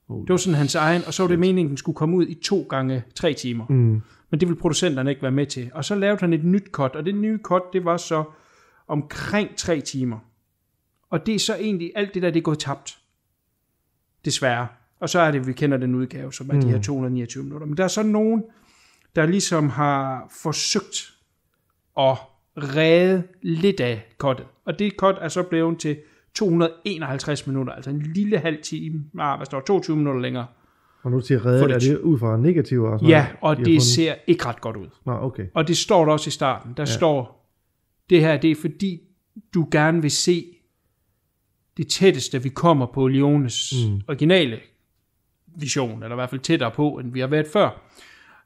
Holy Det var sådan hans egen, og så var det meningen, den skulle komme ud i to gange 3 timer. Mm. Men det ville producenterne ikke være med til. Og så lavede han et nyt cut, og det nye cut, det var så omkring 3 timer. Og det er så egentlig, alt det der, det er gået tabt. Desværre. Og så er det, vi kender den udgave, som er mm. de her 229 minutter. Men der er så nogen, der ligesom har forsøgt at redde lidt af cuttet. Og det cut er så blevet til 251 minutter, altså en lille halv time, ah, hvad står der, 22 minutter længere. Og nu til reddet, er det ud fra negativer og sådan Ja, noget, og det fundet? ser ikke ret godt ud. Nå, okay. Og det står der også i starten. Der ja. står, det her det er fordi, du gerne vil se det tætteste, vi kommer på Leones mm. originale vision, eller i hvert fald tættere på, end vi har været før.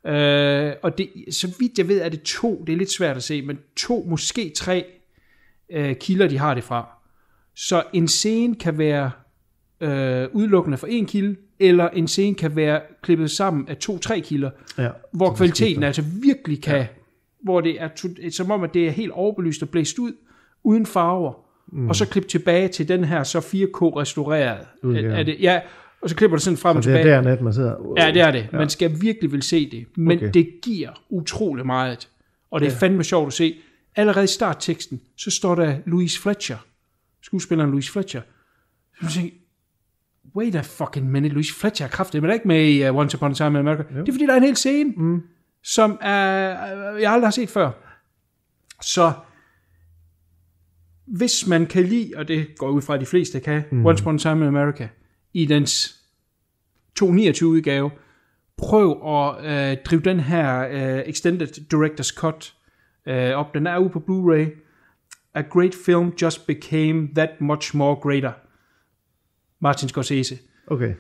Øh, og det, så vidt jeg ved, er det to, det er lidt svært at se, men to, måske tre øh, kilder, de har det fra. Så en scene kan være øh, udelukkende for en kilde, eller en scene kan være klippet sammen af to-tre kilder, Ja. hvor kvaliteten skifter. altså virkelig kan, ja. hvor det er som om, at det er helt overbelyst og blæst ud, uden farver, mm. og så klip tilbage til den her så 4K restaureret. Udgave. Er, er det, ja, og så klipper det sådan frem og Så det er tilbage. der nat, man sidder. Ja, det er det. Man skal virkelig vil se det. Men Okay. det giver utrolig meget. Og det er fandme sjovt at se. Allerede i startteksten, så står der Louise Fletcher. Skuespilleren Louise Fletcher. Så du tænker, wait a fucking minute, Louise Fletcher er kraftig, men er ikke med i uh, Once Upon a Time in America. Jo. Det er fordi, der er en hel scene, mm. som er, øh, jeg aldrig har set før. Så hvis man kan lide, og det går ud fra, at de fleste kan, mm. Once Upon a Time in America, i dens 229 udgave, prøv at øh, drive den her øh, Extended Director's Cut øh, op. Den er ude på Blu-ray. a great film just became that much more greater. Martin Scorsese. Okay.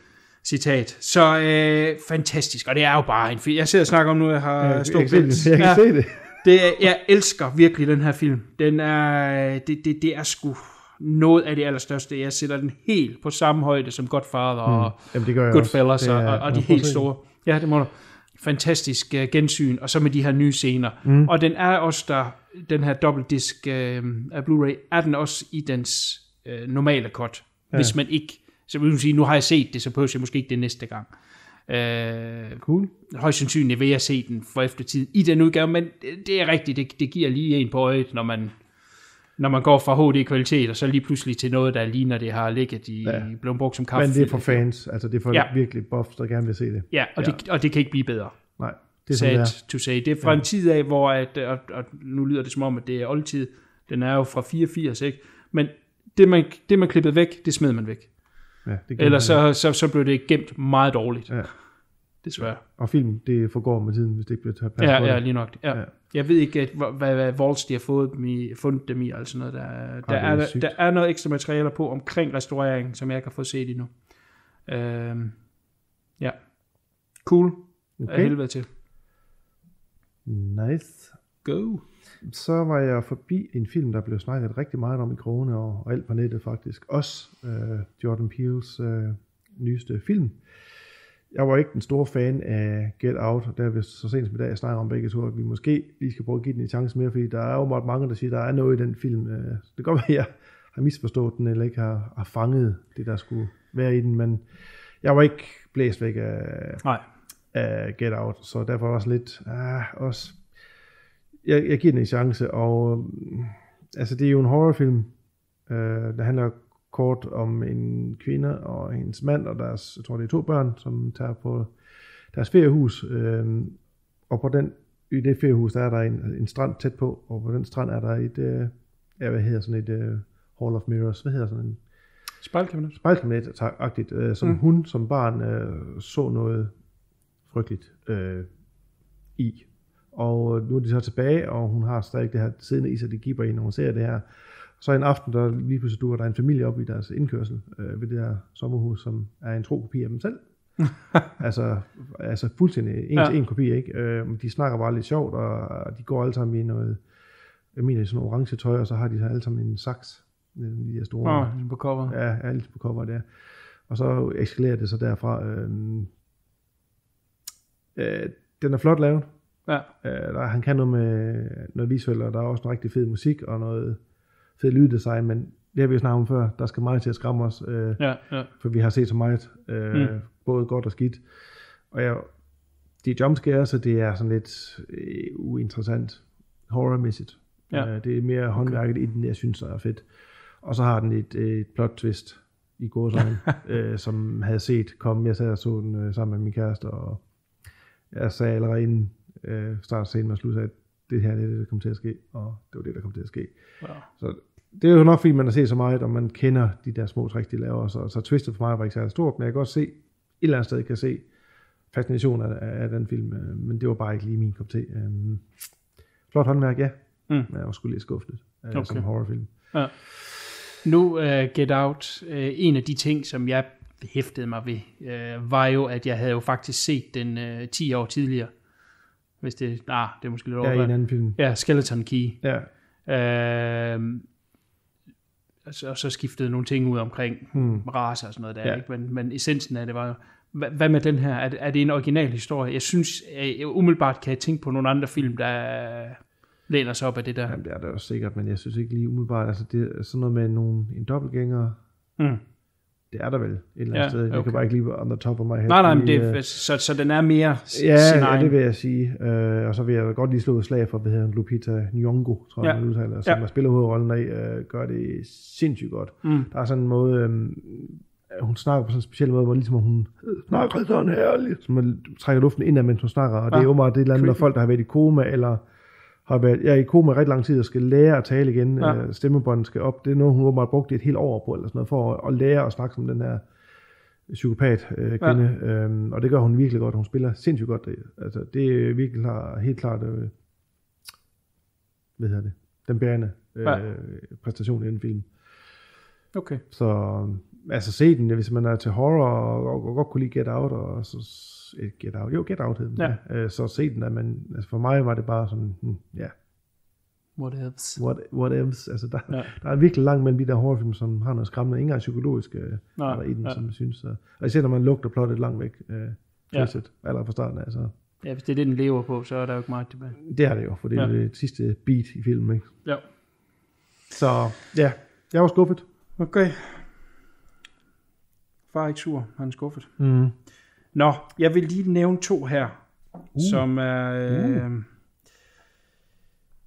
Citat. Så øh, fantastisk, og det er jo bare en film. Jeg sidder og snakker om nu, jeg har Jeg, stor jeg, kan se det. jeg kan Ja. se det. Det jeg elsker virkelig den her film. Den er, det, det, det er sgu noget af det allerstørste. Jeg sætter den helt på samme højde som Godfather og Jamen, det gør Goodfellas Det er- og, og de helt store. Ja, det må du. Fantastisk uh, gensyn, og så med de her nye scener. Mm. Og den er også der, den her dobbeltdisk uh, af Blu-ray, er den også i dens uh, normale cut. Ja. Hvis man ikke, så vil man sige, nu har jeg set det, så behøver jeg måske ikke det næste gang. Uh, Cool. højst sandsynligt vil jeg se den for eftertid i den udgave, men det, det er rigtigt, det, det giver lige en på øjet, når man, når man går fra HD-kvalitet, og så lige pludselig til noget, der ligner det har ligget i, Ja. blevet brugt som kaffe. Men det er for fans. Altså, det er for Ja. virkelig buffs, der gerne vil se det. Ja, og, ja. Det, og det kan ikke blive bedre. Nej, det er det Sad er. to say. Det er fra ja. en tid af, hvor, at, og, og nu lyder det som om, at det er oldtid. Den er jo fra 84, ikke? Men det man, det, man klippede væk, det smed man væk. Ja, det man- så, så, så blev det gemt meget dårligt. Ja. Desværre. Og film, det forgår med tiden, hvis det ikke bliver taget Ja, ja, lige nok. Ja. Ja. Jeg ved ikke, at, hvad, hvad, Waltz de har fået dem i, fundet dem i, sådan noget. Der, der, det er er, der er noget ekstra materialer på omkring restaureringen, som jeg har fået set endnu. Øhm, ja. Cool. Okay. Af helvede til. Nice. Go. Så var jeg forbi en film, der blev snakket rigtig meget om i krone og, og alt på nettet faktisk. Også øh, Jordan Peels øh, nyeste film. Jeg var ikke den store fan af Get Out, og der er vi så sent som i dag, jeg snakker om begge to, at vi måske lige skal prøve at give den en chance mere, fordi der er jo meget mange, der siger, at der er noget i den film. Øh, Det kan godt være, at jeg har misforstået den, eller ikke har, har fanget det, der skulle være i den, men jeg var ikke blæst væk af, Nej. af Get Out, så derfor var jeg også lidt, ah, også, jeg, jeg giver den en chance, og mm, altså det er jo en horrorfilm, øh, der handler kort om en kvinde og hendes mand, og deres, jeg tror det er to børn, som tager på deres feriehus, øh, og på den, i det feriehus, der er der en, en strand tæt på, og på den strand er der et, øh, ja, hvad hedder sådan et øh, Hall of Mirrors, hvad hedder sådan en, Spejlkabinet. spejlkabinet-agtigt, øh, som mm. hun som barn øh, så noget frygteligt øh, i. Og nu er de så tilbage, og hun har stadig det her siddende i sig, det giver en, når hun ser det her. Så en aften, der lige pludselig dukker der en familie op i deres indkørsel øh, ved det her sommerhus, som er en tro kopi af dem selv. altså, altså fuldstændig en Ja. til en kopi, ikke? Øh, de snakker bare lidt sjovt, og, de går alle sammen i noget, jeg mener, i sådan orange tøj, og så har de alle sammen en saks. øh, De her store, oh, på cover. Ja, alt på cover der. Og så eskalerer det så derfra. Øh, øh, den er flot lavet. Ja. Øh, der, han kan noget med noget visuelt, og der er også noget rigtig fed musik og noget fed lyddesign, men det har vi jo snakket om før, der skal meget til at skræmme os, øh, Ja, ja. for vi har set så meget, øh, Mm. både godt og skidt. Og jeg, det er jumpscare, så det er sådan lidt øh, uinteressant horrormæssigt. Ja. Øh, det er mere håndværket i den, jeg synes, er fedt. Og så har den et, et plot twist i gåsøjne, øh, som havde set komme. Jeg sad og så den øh, sammen med min kæreste, og jeg sagde allerede inden øh, start scenen og slut, at det her det er det, der kommer til at ske, og det var det, der kom til at ske. Ja. Så det er jo nok, fordi man har set så meget, og man kender de der små tricks, de laver, så, så twistet for mig var ikke særlig stort, men jeg kan godt se, et eller andet sted kan se fascinationen af, af den film, øh, men det var bare ikke lige min kop te. Øh, flot håndværk, ja, Mm. men jeg var sgu lidt skuffet øh, Okay. som horrorfilm. Nu uh, Get Out, uh, en af de ting, som jeg hæftede mig ved, uh, var jo, at jeg havde jo faktisk set den uh, 10 år tidligere. Hvis det, nej, det er måske lidt Ja, i en over. anden film. Ja, Skeleton Key. Ja, Uh, og, så, og så skiftede nogle ting ud omkring hmm. race og sådan noget der, Ja. ikke? Men, men essensen af det var hvad, med den her? Er det, er det en original historie? Jeg synes, jeg, umiddelbart kan jeg tænke på nogle andre film, der læner sig op af det der. jamen, det er det også sikkert, men jeg synes ikke lige umiddelbart, altså det er sådan noget med nogle, en dobbeltgænger, Mm. Det er der vel et eller andet Ja, sted. Jeg okay. kan bare ikke lige on the top of my head. Nej, nej, men det, øh, så, så den er mere Ja, sin ja, det vil jeg sige. Øh, og så vil jeg godt lige slå et slag for, hvad hedder Lupita Nyong'o, tror jeg, Ja. man udtaler, som Ja. ja. spiller hovedrollen af, øh, gør det sindssygt godt. Mm. Der er sådan en måde, øh, hun snakker på sådan en speciel måde, hvor ligesom hun snakker sådan herligt, som man trækker luften ind af, mens hun snakker, og det er åbenbart det er eller andet, når creepy. folk, der har været i koma, eller har været ja, i koma rigtig lang tid, og skal lære at tale igen, Ja. ja. øh, stemmebåndet skal op, det er noget, hun åbenbart brugt et helt år på, eller sådan noget, for at, at lære at snakke som den her psykopat øh, kvinde, ja. øhm, og det gør hun virkelig godt. Hun spiller sindssygt godt. Det, altså, det er virkelig klar, helt klart, øh, hvad hedder det, den bærende Ja. øh, præstation i den film. Okay. Så altså se den, hvis man er til horror og, og, og godt kunne lide Get Out, og så eh, Get Out, jo Get Out hed den, Ja. øh, så se den, at man, altså for mig var det bare sådan, hmm, ja, What else? what, what else, altså der, Ja. der er virkelig langt mellem de der horrorfilm, som har noget skræmmende, ikke engang psykologisk øh, Nej, der i den, ja. som jeg synes, øh, og især når man lugter plottet langt væk, øh, Ja. ja. allerede fra starten af, så Ja, hvis det er det, den lever på, så er der jo ikke meget tilbage. det er det jo, for det er ja. det sidste beat i filmen, ikke? Ja. Så ja, jeg var skuffet. Okay. Far er ikke sur, han er skuffet. Mm. Nå, jeg vil lige nævne to her, uh. som er... Øh,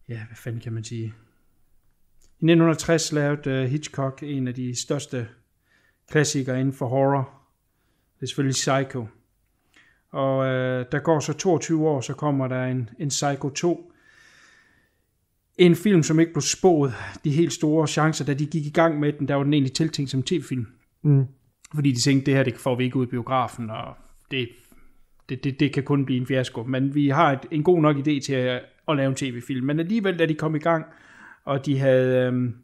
ja, hvad fanden kan man sige? I 1960 lavede uh, Hitchcock en af de største klassikere inden for horror. Det er selvfølgelig Psycho. Og øh, der går så 22 år, så kommer der en, en Psycho 2. En film, som ikke blev spået de helt store chancer, da de gik i gang med den. Der var den egentlig tiltænkt som tv-film. Mm. Fordi de tænkte, det her det får vi ikke ud i biografen, og det, det, det, det kan kun blive en fiasko. Men vi har et, en god nok idé til at, at lave en tv-film. Men alligevel, da de kom i gang, og de havde øhm,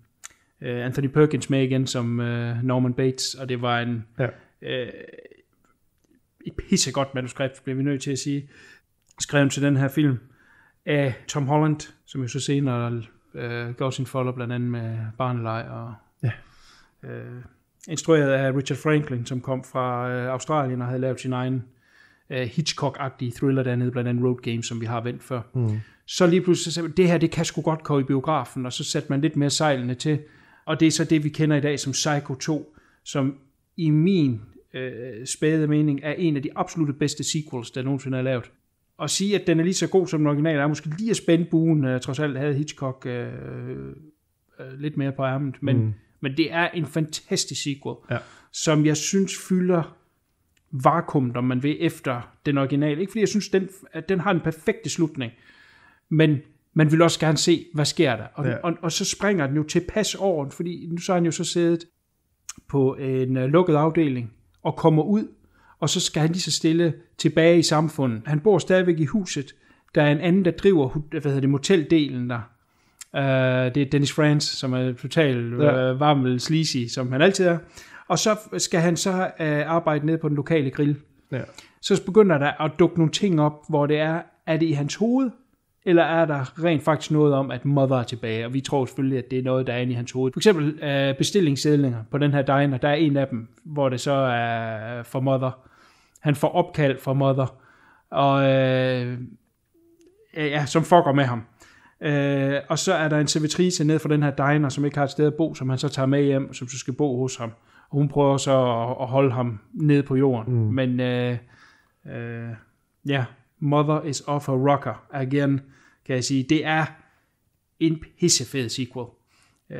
øh, Anthony Perkins med igen som øh, Norman Bates, og det var en Ja. øh, et pissegodt manuskript, bliver vi nødt til at sige, skrevet til den her film af Tom Holland, som jo så senere øh, gav sin folder blandt andet med Barnelej og Ja. øh, instrueret af Richard Franklin, som kom fra øh, Australien og havde lavet sin egen øh, Hitchcock-agtige thriller dernede, blandt andet Road Games, som vi har vendt før. Mm. Så lige pludselig så sagde man, det her, det kan sgu godt komme i biografen, og så satte man lidt mere sejlene til. Og det er så det, vi kender i dag som Psycho 2, som i min øh, spæde mening er en af de absolute bedste sequels, der nogensinde er lavet. Og sige, at den er lige så god som den originale, er måske lige at spænde buen, øh, trods alt havde Hitchcock øh, øh, lidt mere på ærmet, men, mm. Men det er en fantastisk sequel, Ja. som jeg synes fylder vakuum, om man vil, efter den originale. Ikke fordi jeg synes, den, at den har en perfekte slutning, men man vil også gerne se, hvad sker der. Og, ja. Og, og så springer den jo tilpas over, fordi nu så har han jo så siddet på en uh, lukket afdeling og kommer ud, og så skal han lige så stille tilbage i samfundet. Han bor stadigvæk i huset. Der er en anden, der driver hvad hedder det, moteldelen der. Uh, det er Dennis Franz, som er total Ja. uh, varmel sleazy, som han altid er. Og så skal han så uh, arbejde ned på den lokale grill. Ja. Så begynder der at dukke nogle ting op, hvor det er, er det i hans hoved, eller er der rent faktisk noget om, at Mother er tilbage? Og vi tror selvfølgelig, at det er noget, der er inde i hans hoved. For eksempel uh, bestillingssædlinger på den her diner, der er en af dem, hvor det så er for Mother. Han får opkald fra Mother, og øh, ja, som fucker med ham. Øh, og så er der en servitrice ned fra den her diner, som ikke har et sted at bo, som han så tager med hjem, som så skal bo hos ham. Og hun prøver så at, at holde ham ned på jorden. Mm. Men øh, øh, ja, Mother is off a rocker again, kan jeg sige. Det er en pissefed sequel. Øh,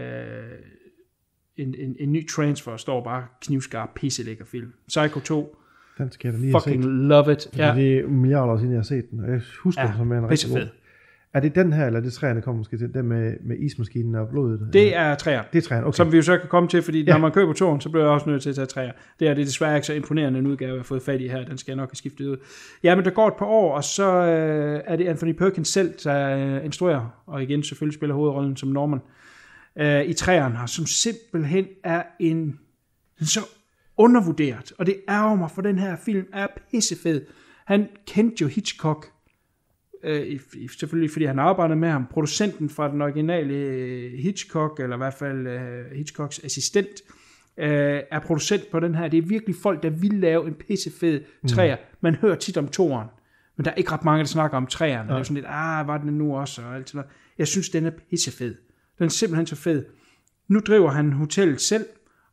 en, en, en ny transfer står bare knivskarp pisselækker film. Psycho 2, Den skal jeg da lige have fucking set. love it. Ja. Ja, Det er milliarder år siden, jeg har set den, og jeg husker Ja, den som en rigtig god. Er det den her, eller er det træerne kommer måske til, den med, med ismaskinen og blodet? det er træer. det er træerne, okay. Som vi jo så kan komme til, fordi ja. når man køber toren, så bliver jeg også nødt til at tage træer. Det er det er desværre ikke så imponerende en udgave, jeg har fået fat i her. Den skal jeg nok have skiftet ud. Ja, men der går et par år, og så øh, er det Anthony Perkins selv, der øh, instruerer, og igen selvfølgelig spiller hovedrollen som Norman, øh, i træerne her, som simpelthen er en så undervurderet. Og det ærger mig, for den her film er pissefed. Han kendte jo Hitchcock, øh, selvfølgelig fordi han arbejdede med ham. Producenten fra den originale øh, Hitchcock, eller i hvert fald øh, Hitchcocks assistent, øh, er producent på den her. Det er virkelig folk, der vil lave en pissefed træer. Man hører tit om toren, men der er ikke ret mange, der snakker om træerne. Det er sådan lidt, ah, var den nu også, og alt sådan noget. Jeg synes, den er pissefed. Den er simpelthen så fed. Nu driver han hotellet selv,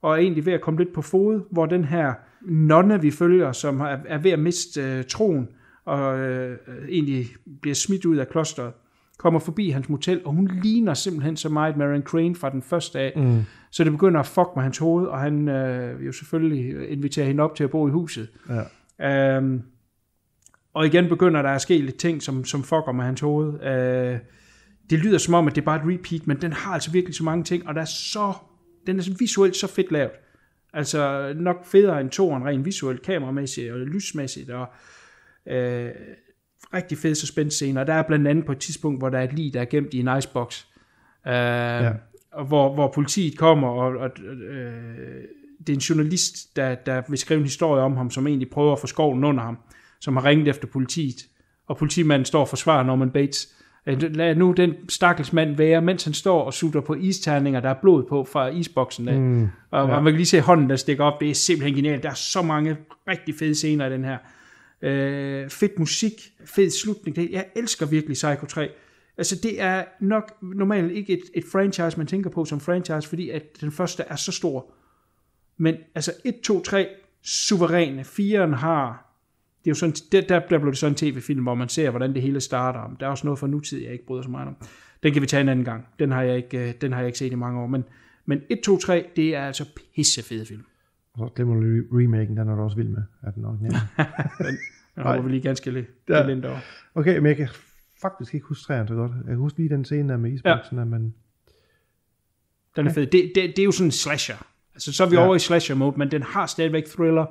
og er egentlig ved at komme lidt på fod, hvor den her nonne, vi følger, som er, er ved at miste øh, troen, og øh, egentlig bliver smidt ud af klosteret, kommer forbi hans motel, og hun ligner simpelthen så meget Marion Crane fra den første af. Mm. Så det begynder at fuck med hans hoved, og han øh, jo selvfølgelig inviterer hende op til at bo i huset. Ja. Øhm, og igen begynder der at ske lidt ting, som, som fucker med hans hoved. Øh, det lyder som om, at det er bare et repeat, men den har altså virkelig så mange ting, og der er så, den er så visuelt så fedt lavet. Altså nok federe end toren, rent visuelt, kameramæssigt og lysmæssigt, og øh, rigtig fede suspense scener. Der er blandt andet på et tidspunkt, hvor der er et lig, der er gemt i en icebox, Øh, ja. og hvor, hvor politiet kommer, og, og øh, det er en journalist, der, der vil skrive en historie om ham, som egentlig prøver at få skoven under ham, som har ringet efter politiet. Og politimanden står og forsvarer Norman Bates. Øh, Lad nu den stakkels mand være, mens han står og sutter på isterninger, der er blod på fra isboksen af. Mm, og ja. man kan lige se hånden, der stikker op. Det er simpelthen genialt. Der er så mange rigtig fede scener i den her. Øh, fedt musik, fed slutning. Det- Jeg elsker virkelig Psycho 3. Altså det er nok normalt ikke et, et franchise, man tænker på som franchise, fordi at den første er så stor. Men altså 1, 2, 3, suveræne. 4'eren har... Det er jo sådan, der, der, der blev det sådan en tv-film, hvor man ser, hvordan det hele starter. Der er også noget fra nutid, jeg ikke bryder så meget om. Den kan vi tage en anden gang. Den har jeg ikke, øh, den har jeg ikke set i mange år. Men, men 1, 2, 3, det er altså pissefede film. Og så glemmer du remaken, den er du også vild med, af den originale. Den håber vi lige ganske lidt, Ja. lidt over. Okay, men jeg kan faktisk ikke huske træerne så godt. Jeg kan huske lige den scene der med isboksen, ja. men Den er fed. Det, det, det er jo sådan en slasher. Altså, så er vi Ja. over i slasher mode, men den har stadigvæk thriller.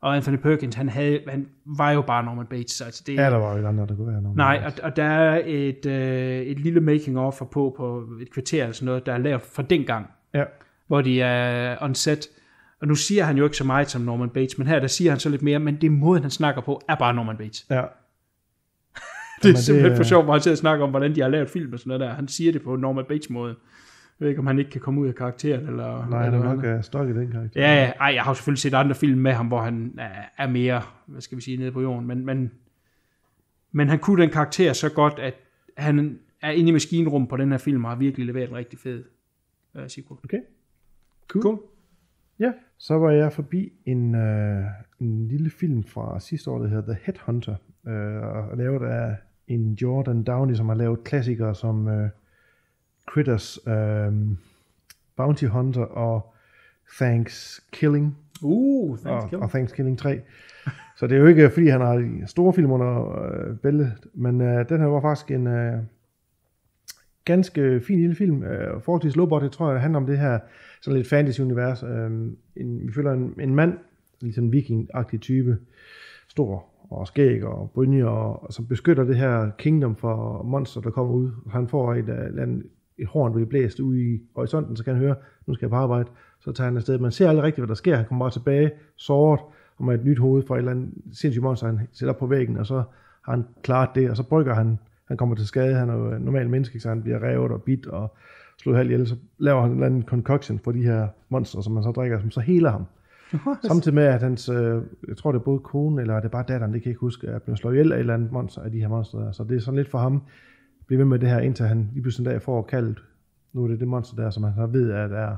Og Anthony Perkins, han, havde, han var jo bare Norman Bates. Altså, det, ja, der var jo ikke andre, der kunne være nogen. Nej, og, og der er et, øh, et lille making-of på, på et kvarter eller sådan noget, der er lavet fra dengang, Ja, hvor de er on set. Og nu siger han jo ikke så meget som Norman Bates, men her der siger han så lidt mere, men det måde, han snakker på, er bare Norman Bates. ja. Det er Jamen, simpelthen øh, for sjovt, hvor han sidder og snakker om, hvordan de har lavet film og sådan noget der. Han siger det på Norman Bates måde. Jeg ved ikke, om han ikke kan komme ud af karakteren, eller... Nej, eller er nok uh, stok i den karakter. Ja, ja. Ej, jeg har selvfølgelig set andre film med ham, hvor han er- er mere, hvad skal vi sige, nede på jorden. Men, men, men han kunne den karakter så godt, at han er inde i maskinrum på den her film, og har virkelig leveret en rigtig fed uh, sequel. Okay. Cool. Cool. Ja, så var jeg forbi en, øh, en lille film fra sidste år, der hedder The Headhunter, øh, og lavet af en Jordan Downey, som har lavet klassikere som øh, Critters, øh, Bounty Hunter og Thanksgiving. Uh, og, og Thanksgiving 3. Så det er jo ikke, fordi han har store film under øh, bæltet, men øh, den her var faktisk en øh, ganske fin lille film. Øh, forholdsvis low budget, tror jeg, det handler om det her sådan lidt fantasy-univers. Øh, en, vi følger en, en mand, ligesom en viking-agtig type, stor og skæg og brynje, og, og som beskytter det her kingdom for monster, der kommer ud. Han får et, øh, et, eller et horn, der bliver blæst ud i horisonten, så kan han høre, nu skal jeg på arbejde. Så tager han afsted. Man ser aldrig rigtigt, hvad der sker. Han kommer bare tilbage, såret, og med et nyt hoved fra et eller andet sindssygt monster, han sætter op på væggen, og så har han klaret det, og så brygger han, han kommer til skade, han er jo en normal menneske, så han bliver revet og bit og slået halvt ihjel, så laver han en eller anden concoction for de her monster, som man så drikker, som så heler ham. Samtidig med, at hans, øh, jeg tror det er både kone, eller det er bare datteren, det kan jeg ikke huske, er blevet slået ihjel af et eller andet monster af de her monster der. Så det er sådan lidt for ham, at blive ved med det her, indtil han lige pludselig en dag får kaldet, nu er det det monster der, som han så ved, at er,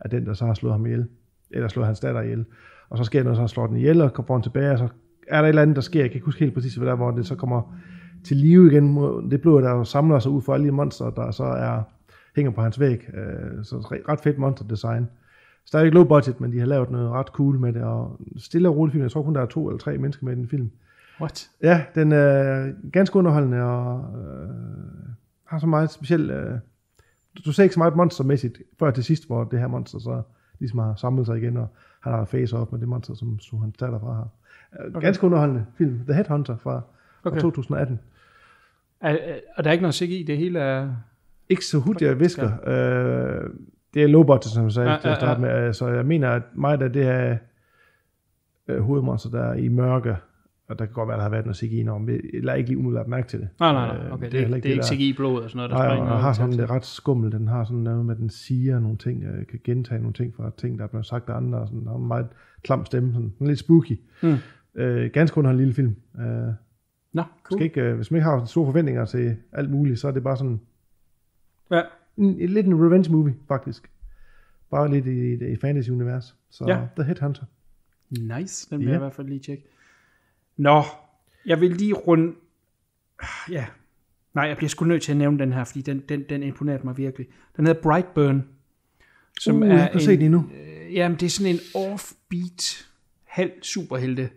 er den, der så har slået ham ihjel, eller slået hans datter ihjel. Og så sker noget, så han slår den ihjel, og får den tilbage, og så er der et eller andet, der sker, jeg kan ikke huske helt præcis, hvad der er, hvor det så kommer til live igen, det blod, der samler sig ud for alle de monster, der så er, hænger på hans væg. Øh, Så re- ret fedt monster design. Stadig low budget, men de har lavet noget ret cool med det, og stille og rolig film. Jeg tror kun, der er to eller tre mennesker med i den film. What? Ja, den er ganske underholdende, og øh, har så meget specielt... Øh, du- ser ikke så meget monstermæssigt, før til sidst, hvor det her monster så ligesom har samlet sig igen, og han har face off med det monster, som slog hans datter fra her. Okay. Ganske underholdende film. The Headhunter fra, okay. Fra 2018. Er, er, og der er ikke noget CGI, det hele er... Ikke så hurtigt, jeg visker. Øh, det er budget, som jeg sagde Ja, ja, til at ja, starte med. Øh, Så jeg mener, at meget af det her øh, hovedmonster, der er i mørke, og der kan godt være, der har været noget CGI når men jeg ikke lige umiddelbart mærke til det. Nej, nej, nej. Øh, Okay, det, heller det, det er ikke der- CGI-blod og sådan noget, der Nej, springer. og ud har sådan det er ret skummelt. Den har sådan noget med, at den siger nogle ting, øh, kan gentage nogle ting fra ting, der er blevet sagt af andre. Og sådan, der har en meget klam stemme, sådan, sådan lidt spooky. Mm. Øh, ganske underholdende lille film. Øh, Nå, skal ikke, øh, hvis man ikke har store forventninger til alt muligt, så er det bare sådan Ja. en, en, lidt en revenge movie, faktisk. Bare lidt i, i, i fantasy-univers. Så Ja. The Headhunter. Nice, den vil Ja. jeg i hvert fald lige tjekke. Nå, jeg vil lige runde... Ja, nej, jeg bliver sgu nødt til at nævne den her, fordi den, den, den imponerede mig virkelig. Den hedder Brightburn. Som uh, jeg har ikke set den endnu. Øh, jamen, det er sådan en offbeat, halv superhelte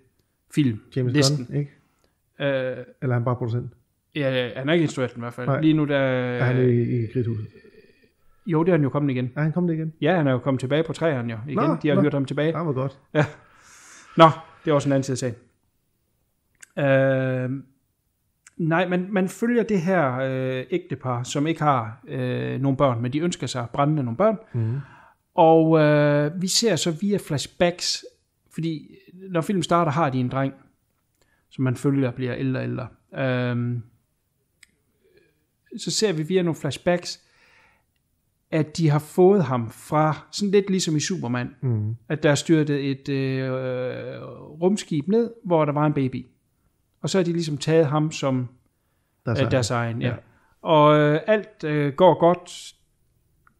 film. James. Gunn, ikke? Øh, Eller er han bare producent? ja, han er ikke instrueret i hvert fald. Nej. Lige nu der... Er han i, i kridthuset? Jo, det er han jo kommet igen. Er han kommet igen? Ja, han er jo kommet tilbage på træerne jo. Igen. Nå, De har nå. hørt ham tilbage. Ja, hvor godt. Ja. Nå, det er også en anden side af sagen. Øh, Nej, man, man følger det her øh, ægtepar, som ikke har øh, nogen børn, men de ønsker sig brændende nogle børn. Mm. Og øh, vi ser så via flashbacks, fordi når filmen starter, har de en dreng, som man følger bliver ældre og ældre. Øhm, så ser vi via nogle flashbacks, at de har fået ham fra, sådan lidt ligesom i Superman, mm. at der er styrtet et øh, rumskib ned, hvor der var en baby. Og så har de ligesom taget ham som Deres øh, egen. deres egen. Ja. ja. Og øh, alt øh, går godt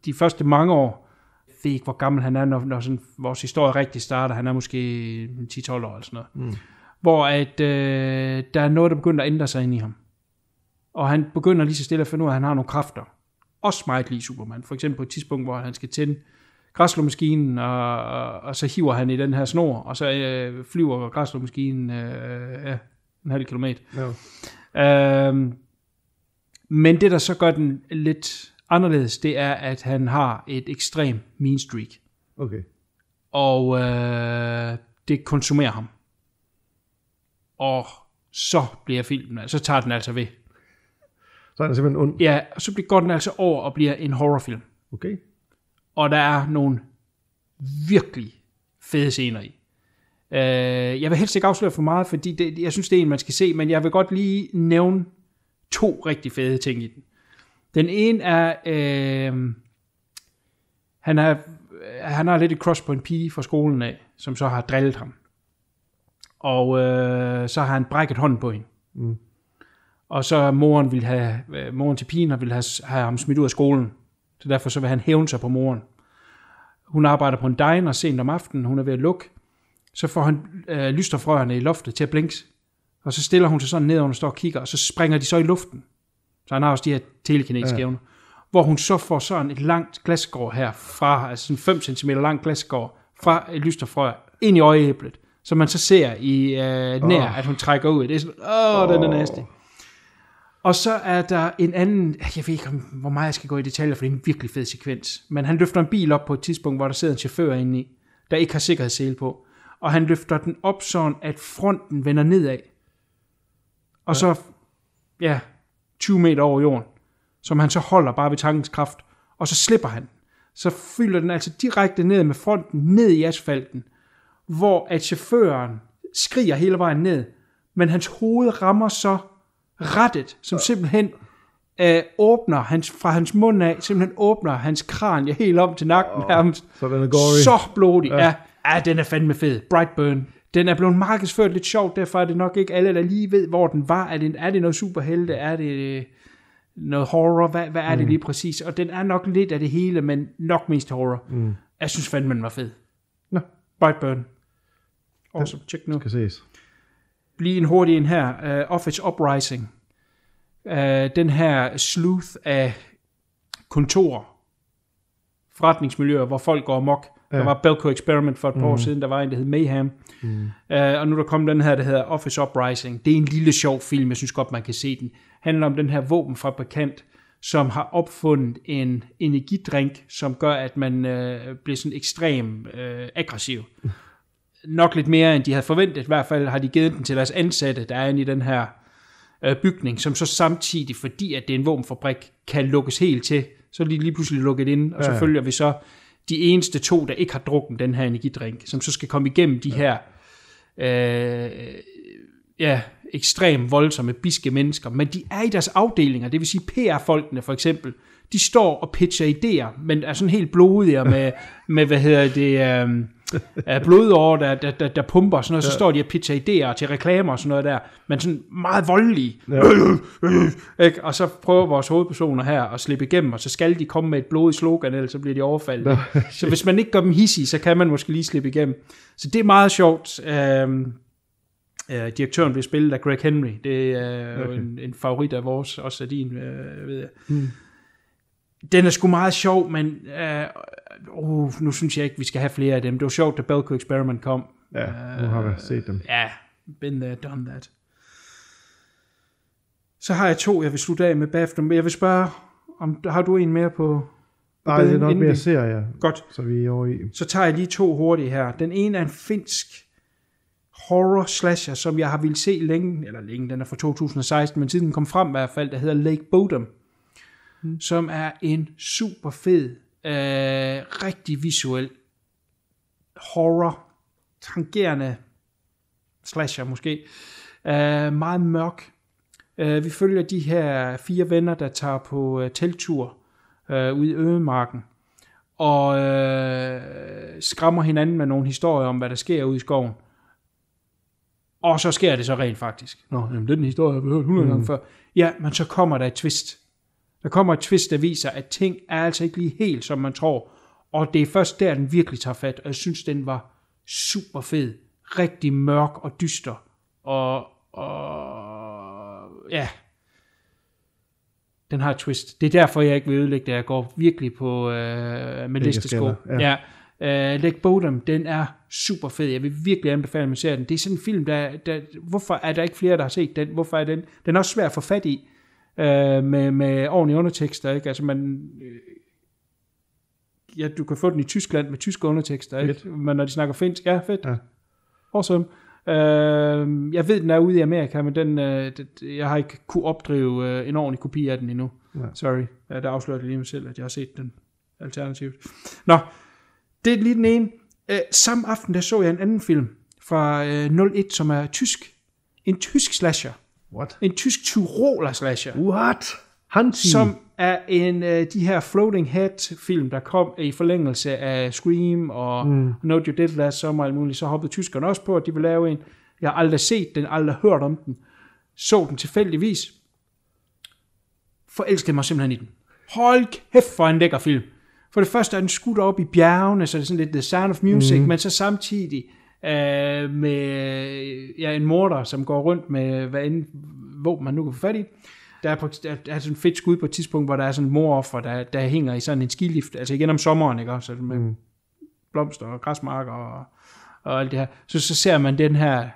de første mange år. Jeg ved ikke, hvor gammel han er, når, når sådan, vores historie rigtig starter. Han er måske 10-12 år eller sådan noget. Mm. Hvor at, øh, der er noget, der begynder at ændre sig ind i ham. Og han begynder lige så stille at finde ud af, at han har nogle kræfter. Også meget lige Superman. For eksempel på et tidspunkt, hvor han skal tænde græsslåmaskinen, og, og, og så hiver han i den her snor, og så øh, flyver græsslåmaskinen øh, ja, en halv kilometer. Ja. Øhm, men det, der så gør den lidt anderledes, det er, at han har et ekstrem mean streak. Okay. Og øh, det konsumerer ham. Og så bliver filmen, så tager den altså ved. Så er han simpelthen ond. Ja, og så bliver- går den altså over og bliver en horrorfilm. Okay. Og der er nogle virkelig fede scener i. Øh, jeg vil helst ikke afsløre for meget, fordi det, jeg synes, det er en, man skal se, men jeg vil godt lige nævne to rigtig fede ting i den. Den ene er, øh, han, er han har lidt et crush på en pige fra skolen af, som så har drillet ham. Og øh, så har han brækket hånden på hende. Mm. Og så moren vil have, øh, moren til pigen vil have, have ham smidt ud af skolen. Så derfor så vil han hævne sig på moren. Hun arbejder på en diner sent om aftenen, hun er ved at lukke. Så får han øh, lysstofrørene i loftet til at blinke. Og så stiller hun sig sådan ned, og hun står og kigger, og så springer de så i luften. Så han har også de her telekinetiske ja. evner. Hvor hun så får sådan et langt glasskår her fra, altså sådan 5 cm langt glasskår fra et lysstofrør ind i øjeæblet. Som man så ser i øh, nær, oh. at hun trækker ud. Det er sådan, åh, oh, den er nasty. Og så er der en anden, jeg ved ikke, om, hvor meget jeg skal gå i detaljer, for det er en virkelig fed sekvens. Men han løfter en bil op på et tidspunkt, hvor der sidder en chauffør inde i, der ikke har sikkerhedssele på. Og han løfter den op sådan, at fronten vender nedad. Og så, ja, 20 meter over jorden, som han så holder bare ved tankens kraft. Og så slipper han. Så fylder den altså direkte ned med fronten ned i asfalten, hvor at chaufføren skriger hele vejen ned, men hans hoved rammer så rettet, som simpelthen øh, åbner hans, fra hans mund af, simpelthen åbner hans kranie helt om til nakken nærmest. Så den er gory. Så blodig. Ja. Ja. ja, den er fandme fed. Brightburn. Den er blevet markedsført lidt sjovt, derfor er det nok ikke alle, der lige ved, hvor den var. Er det, er det noget superhelte? Er det øh, noget horror? Hvad, hvad er det lige præcis? Og den er nok lidt af det hele, men nok mest horror. Mm. Jeg synes fandme, den var fed. Nå, Brightburn. Awesome. Check nu kan ses. lige en hurtig en her. Uh, Office Uprising. Uh, den her sleuth af kontor, forretningsmiljøer, hvor folk går amok. Ja. Der var Belko Experiment for et par mm. år siden, der var en, der hed Mayhem. Mm. Uh, og nu er der kommet den her, der hedder Office Uprising. Det er en lille sjov film, jeg synes godt, man kan se den. handler om den her våbenfabrikant, som har opfundet en energidrink, som gør, at man uh, bliver sådan ekstrem uh, aggressiv nok lidt mere, end de havde forventet. I hvert fald har de givet den til deres ansatte, der er inde i den her øh, bygning, som så samtidig, fordi at det er en våbenfabrik, kan lukkes helt til. Så er de lige pludselig lukket ind, og så Ja, følger vi så de eneste to, der ikke har drukket den her energidrink, som så skal komme igennem de her øh, ja, ekstremt voldsomme, biske mennesker, men de er i deres afdelinger, det vil sige PR-folkene for eksempel, de står og pitcher idéer, men er sådan helt blodige med, med hvad hedder det, øh, øh, blodårer, der, der, der, der pumper og sådan noget, så står de og pitcher idéer til reklamer og sådan noget der, men sådan meget voldelige. Ja. Ikke? Og så prøver vores hovedpersoner her at slippe igennem, og så skal de komme med et blodigt slogan, ellers så bliver de overfaldet. så hvis man ikke gør dem hissige, så kan man måske lige slippe igennem. Så det er meget sjovt. Øhm, øh, direktøren bliver spillet af Greg Henry. Det er okay. Okay. en, en favorit af vores, også af din, øh, ved jeg. Mm. Den er sgu meget sjov, men øh, uh, nu synes jeg ikke, vi skal have flere af dem. Det var sjovt, da Belko Experiment kom. Ja, nu har jeg set dem. Ja, been there, done that. Så har jeg to, jeg vil slutte af med bagefter, men jeg vil spørge, om har du en mere på... Nej, det er nok mere vi- serier, Godt. så vi er over i. Så tager jeg lige to hurtigt her. Den ene er en finsk horror slasher, som jeg har ville se længe, eller længe, den er fra 2016, men siden den kom frem i hvert fald, der hedder Lake Bodom, mm. som er en super fed, øh, rigtig visuel horror, tangerende slasher måske, øh, meget mørk. Øh, vi følger de her fire venner, der tager på øh, teltur øh, ude i ødemarken, og øh, skræmmer hinanden med nogle historier om, hvad der sker ude i skoven. Og så sker det så rent faktisk. Nå, jamen, det er den historie, jeg har hørt 100 gange før. Ja, men så kommer der et twist. Der kommer et twist, der viser, at ting er altså ikke lige helt, som man tror. Og det er først der, den virkelig tager fat. Og jeg synes, den var super fed. Rigtig mørk og dyster. Og, og ja, den har et twist. Det er derfor, jeg ikke vil ødelægge det. Jeg går virkelig på øh, med listesko. Ja. ja. Uh, Lake Bodom, den er super fed. Jeg vil virkelig anbefale, at man ser den. Det er sådan en film, der, der... Hvorfor er der ikke flere, der har set den? Hvorfor er den... Den er også svær at få fat i. Uh, med, med ordentlige undertekster, ikke? Altså, man... øh, Ja, du kan få den i Tyskland med tyske undertekster, ikke? Fedt. Men når de snakker finsk, ja, fedt. Ja. Awesome. Uh, jeg ved, den er ude i Amerika, men den, uh, det, jeg har ikke kunne opdrive uh, en ordentlig kopi af den endnu. Nej. Sorry. Ja, der afslører det lige mig selv, at jeg har set den alternativt. Nå, det er lige den ene. Uh, samme aften, der så jeg en anden film fra uh, 01, som er tysk. En tysk slasher. What? En tysk tyroler slasher. What? Hanti. Som er en af de her Floating Head film, der kom i forlængelse af Scream og mm. No You Did Last Summer og alt muligt. Så hoppede tyskerne også på, at de ville lave en. Jeg har aldrig set den, aldrig hørt om den. Så den tilfældigvis. Forelskede mig simpelthen i den. Hold kæft for en lækker film. For det første er den skudt op i bjergene, så det er sådan lidt The Sound of Music, mm. men så samtidig øh, med ja, en morder, som går rundt med hvad end våben man nu kan få fat i. Der er, på, der er sådan et fedt skud på et tidspunkt, hvor der er sådan en moroffer, der, der hænger i sådan en skilift, altså igen om sommeren, ikke også? Altså med mm. blomster og græsmarker og, og alt det her. Så, så ser man den her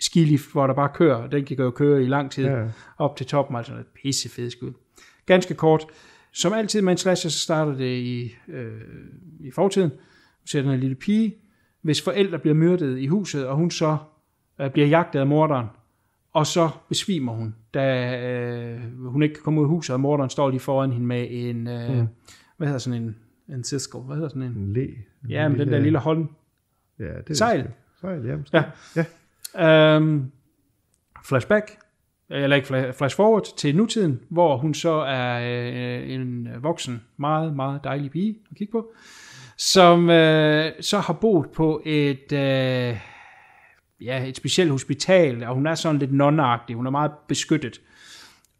skilift, hvor der bare kører, den kan jo køre i lang tid, Ja. op til toppen, altså et pisse fedt skud. Ganske kort. Som altid med en slasher, så starter det i, øh, i fortiden. Du ser den her lille pige, hvis forældre bliver myrdet i huset, og hun så øh, bliver jagtet af morderen, og så besvimer hun, da øh, hun ikke kan komme ud af huset, og morderen står lige foran hende med en, øh, mm. hvad hedder sådan en, en siskel, hvad hedder sådan en? En. En Ja, men den der lille hånd, Ja, det er Sejl. det. Sejl, ja. måske. Ja. ja. Øhm, flashback, eller ikke fla- flash forward til nutiden, hvor hun så er øh, en voksen, meget, meget dejlig pige at kigge på, som øh, så har boet på et, øh, ja, et specielt hospital, og hun er sådan lidt nonagtig, hun er meget beskyttet.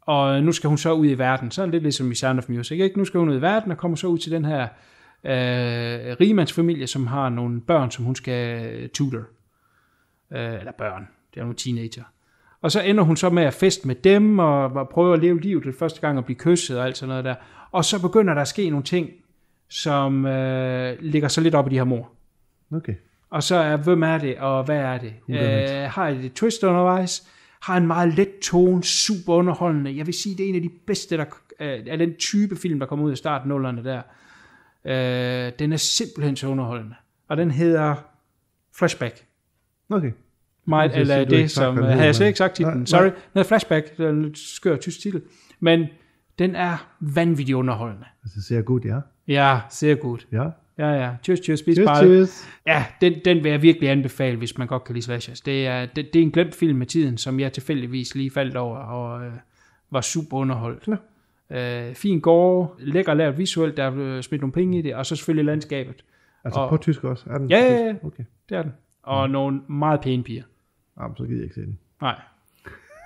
Og nu skal hun så ud i verden, sådan lidt ligesom i Sound of Music, ikke? Nu skal hun ud i verden og kommer så ud til den her øh, rigemandsfamilie, som har nogle børn, som hun skal øh, tutor øh, eller børn, det er nogle teenager. Og så ender hun så med at feste med dem, og, og prøve at leve livet det første gang, og blive kysset og alt sådan noget der. Og så begynder der at ske nogle ting, som øh, ligger så lidt op i de her mor. Okay. Og så er, hvem er det, og hvad er det? Øh, har det et twist undervejs? Har en meget let tone, super underholdende. Jeg vil sige, det er en af de bedste der, øh, af den type film, der kommer ud i starten nullerne der. Øh, den er simpelthen så underholdende. Og den hedder Flashback. Okay. Meget, eller det, som... den Havde hedder, jeg slet ikke sagt titlen. Sorry. nej. Nej, Flashback. Det er en lidt skør tysk titel. Men den er vanvittigt underholdende. Altså, ser godt, ja. Ja, ser godt. Ja. Ja, ja. Cheers, cheers, spis bare. cheers. Ja, den, den vil jeg virkelig anbefale, hvis man godt kan lide slashers. Det er, det, det er en glemt film med tiden, som jeg tilfældigvis lige faldt over, og øh, var super underholdt. Øh, fin gårde, lækker lavet visuelt, der er blevet smidt nogle penge i det, og så selvfølgelig landskabet. Altså Og- på tysk også? Er den Ja, ja, ja. Okay. Det er den. Og nogle meget pæne piger. Jamen, så gider jeg ikke se den. Nej.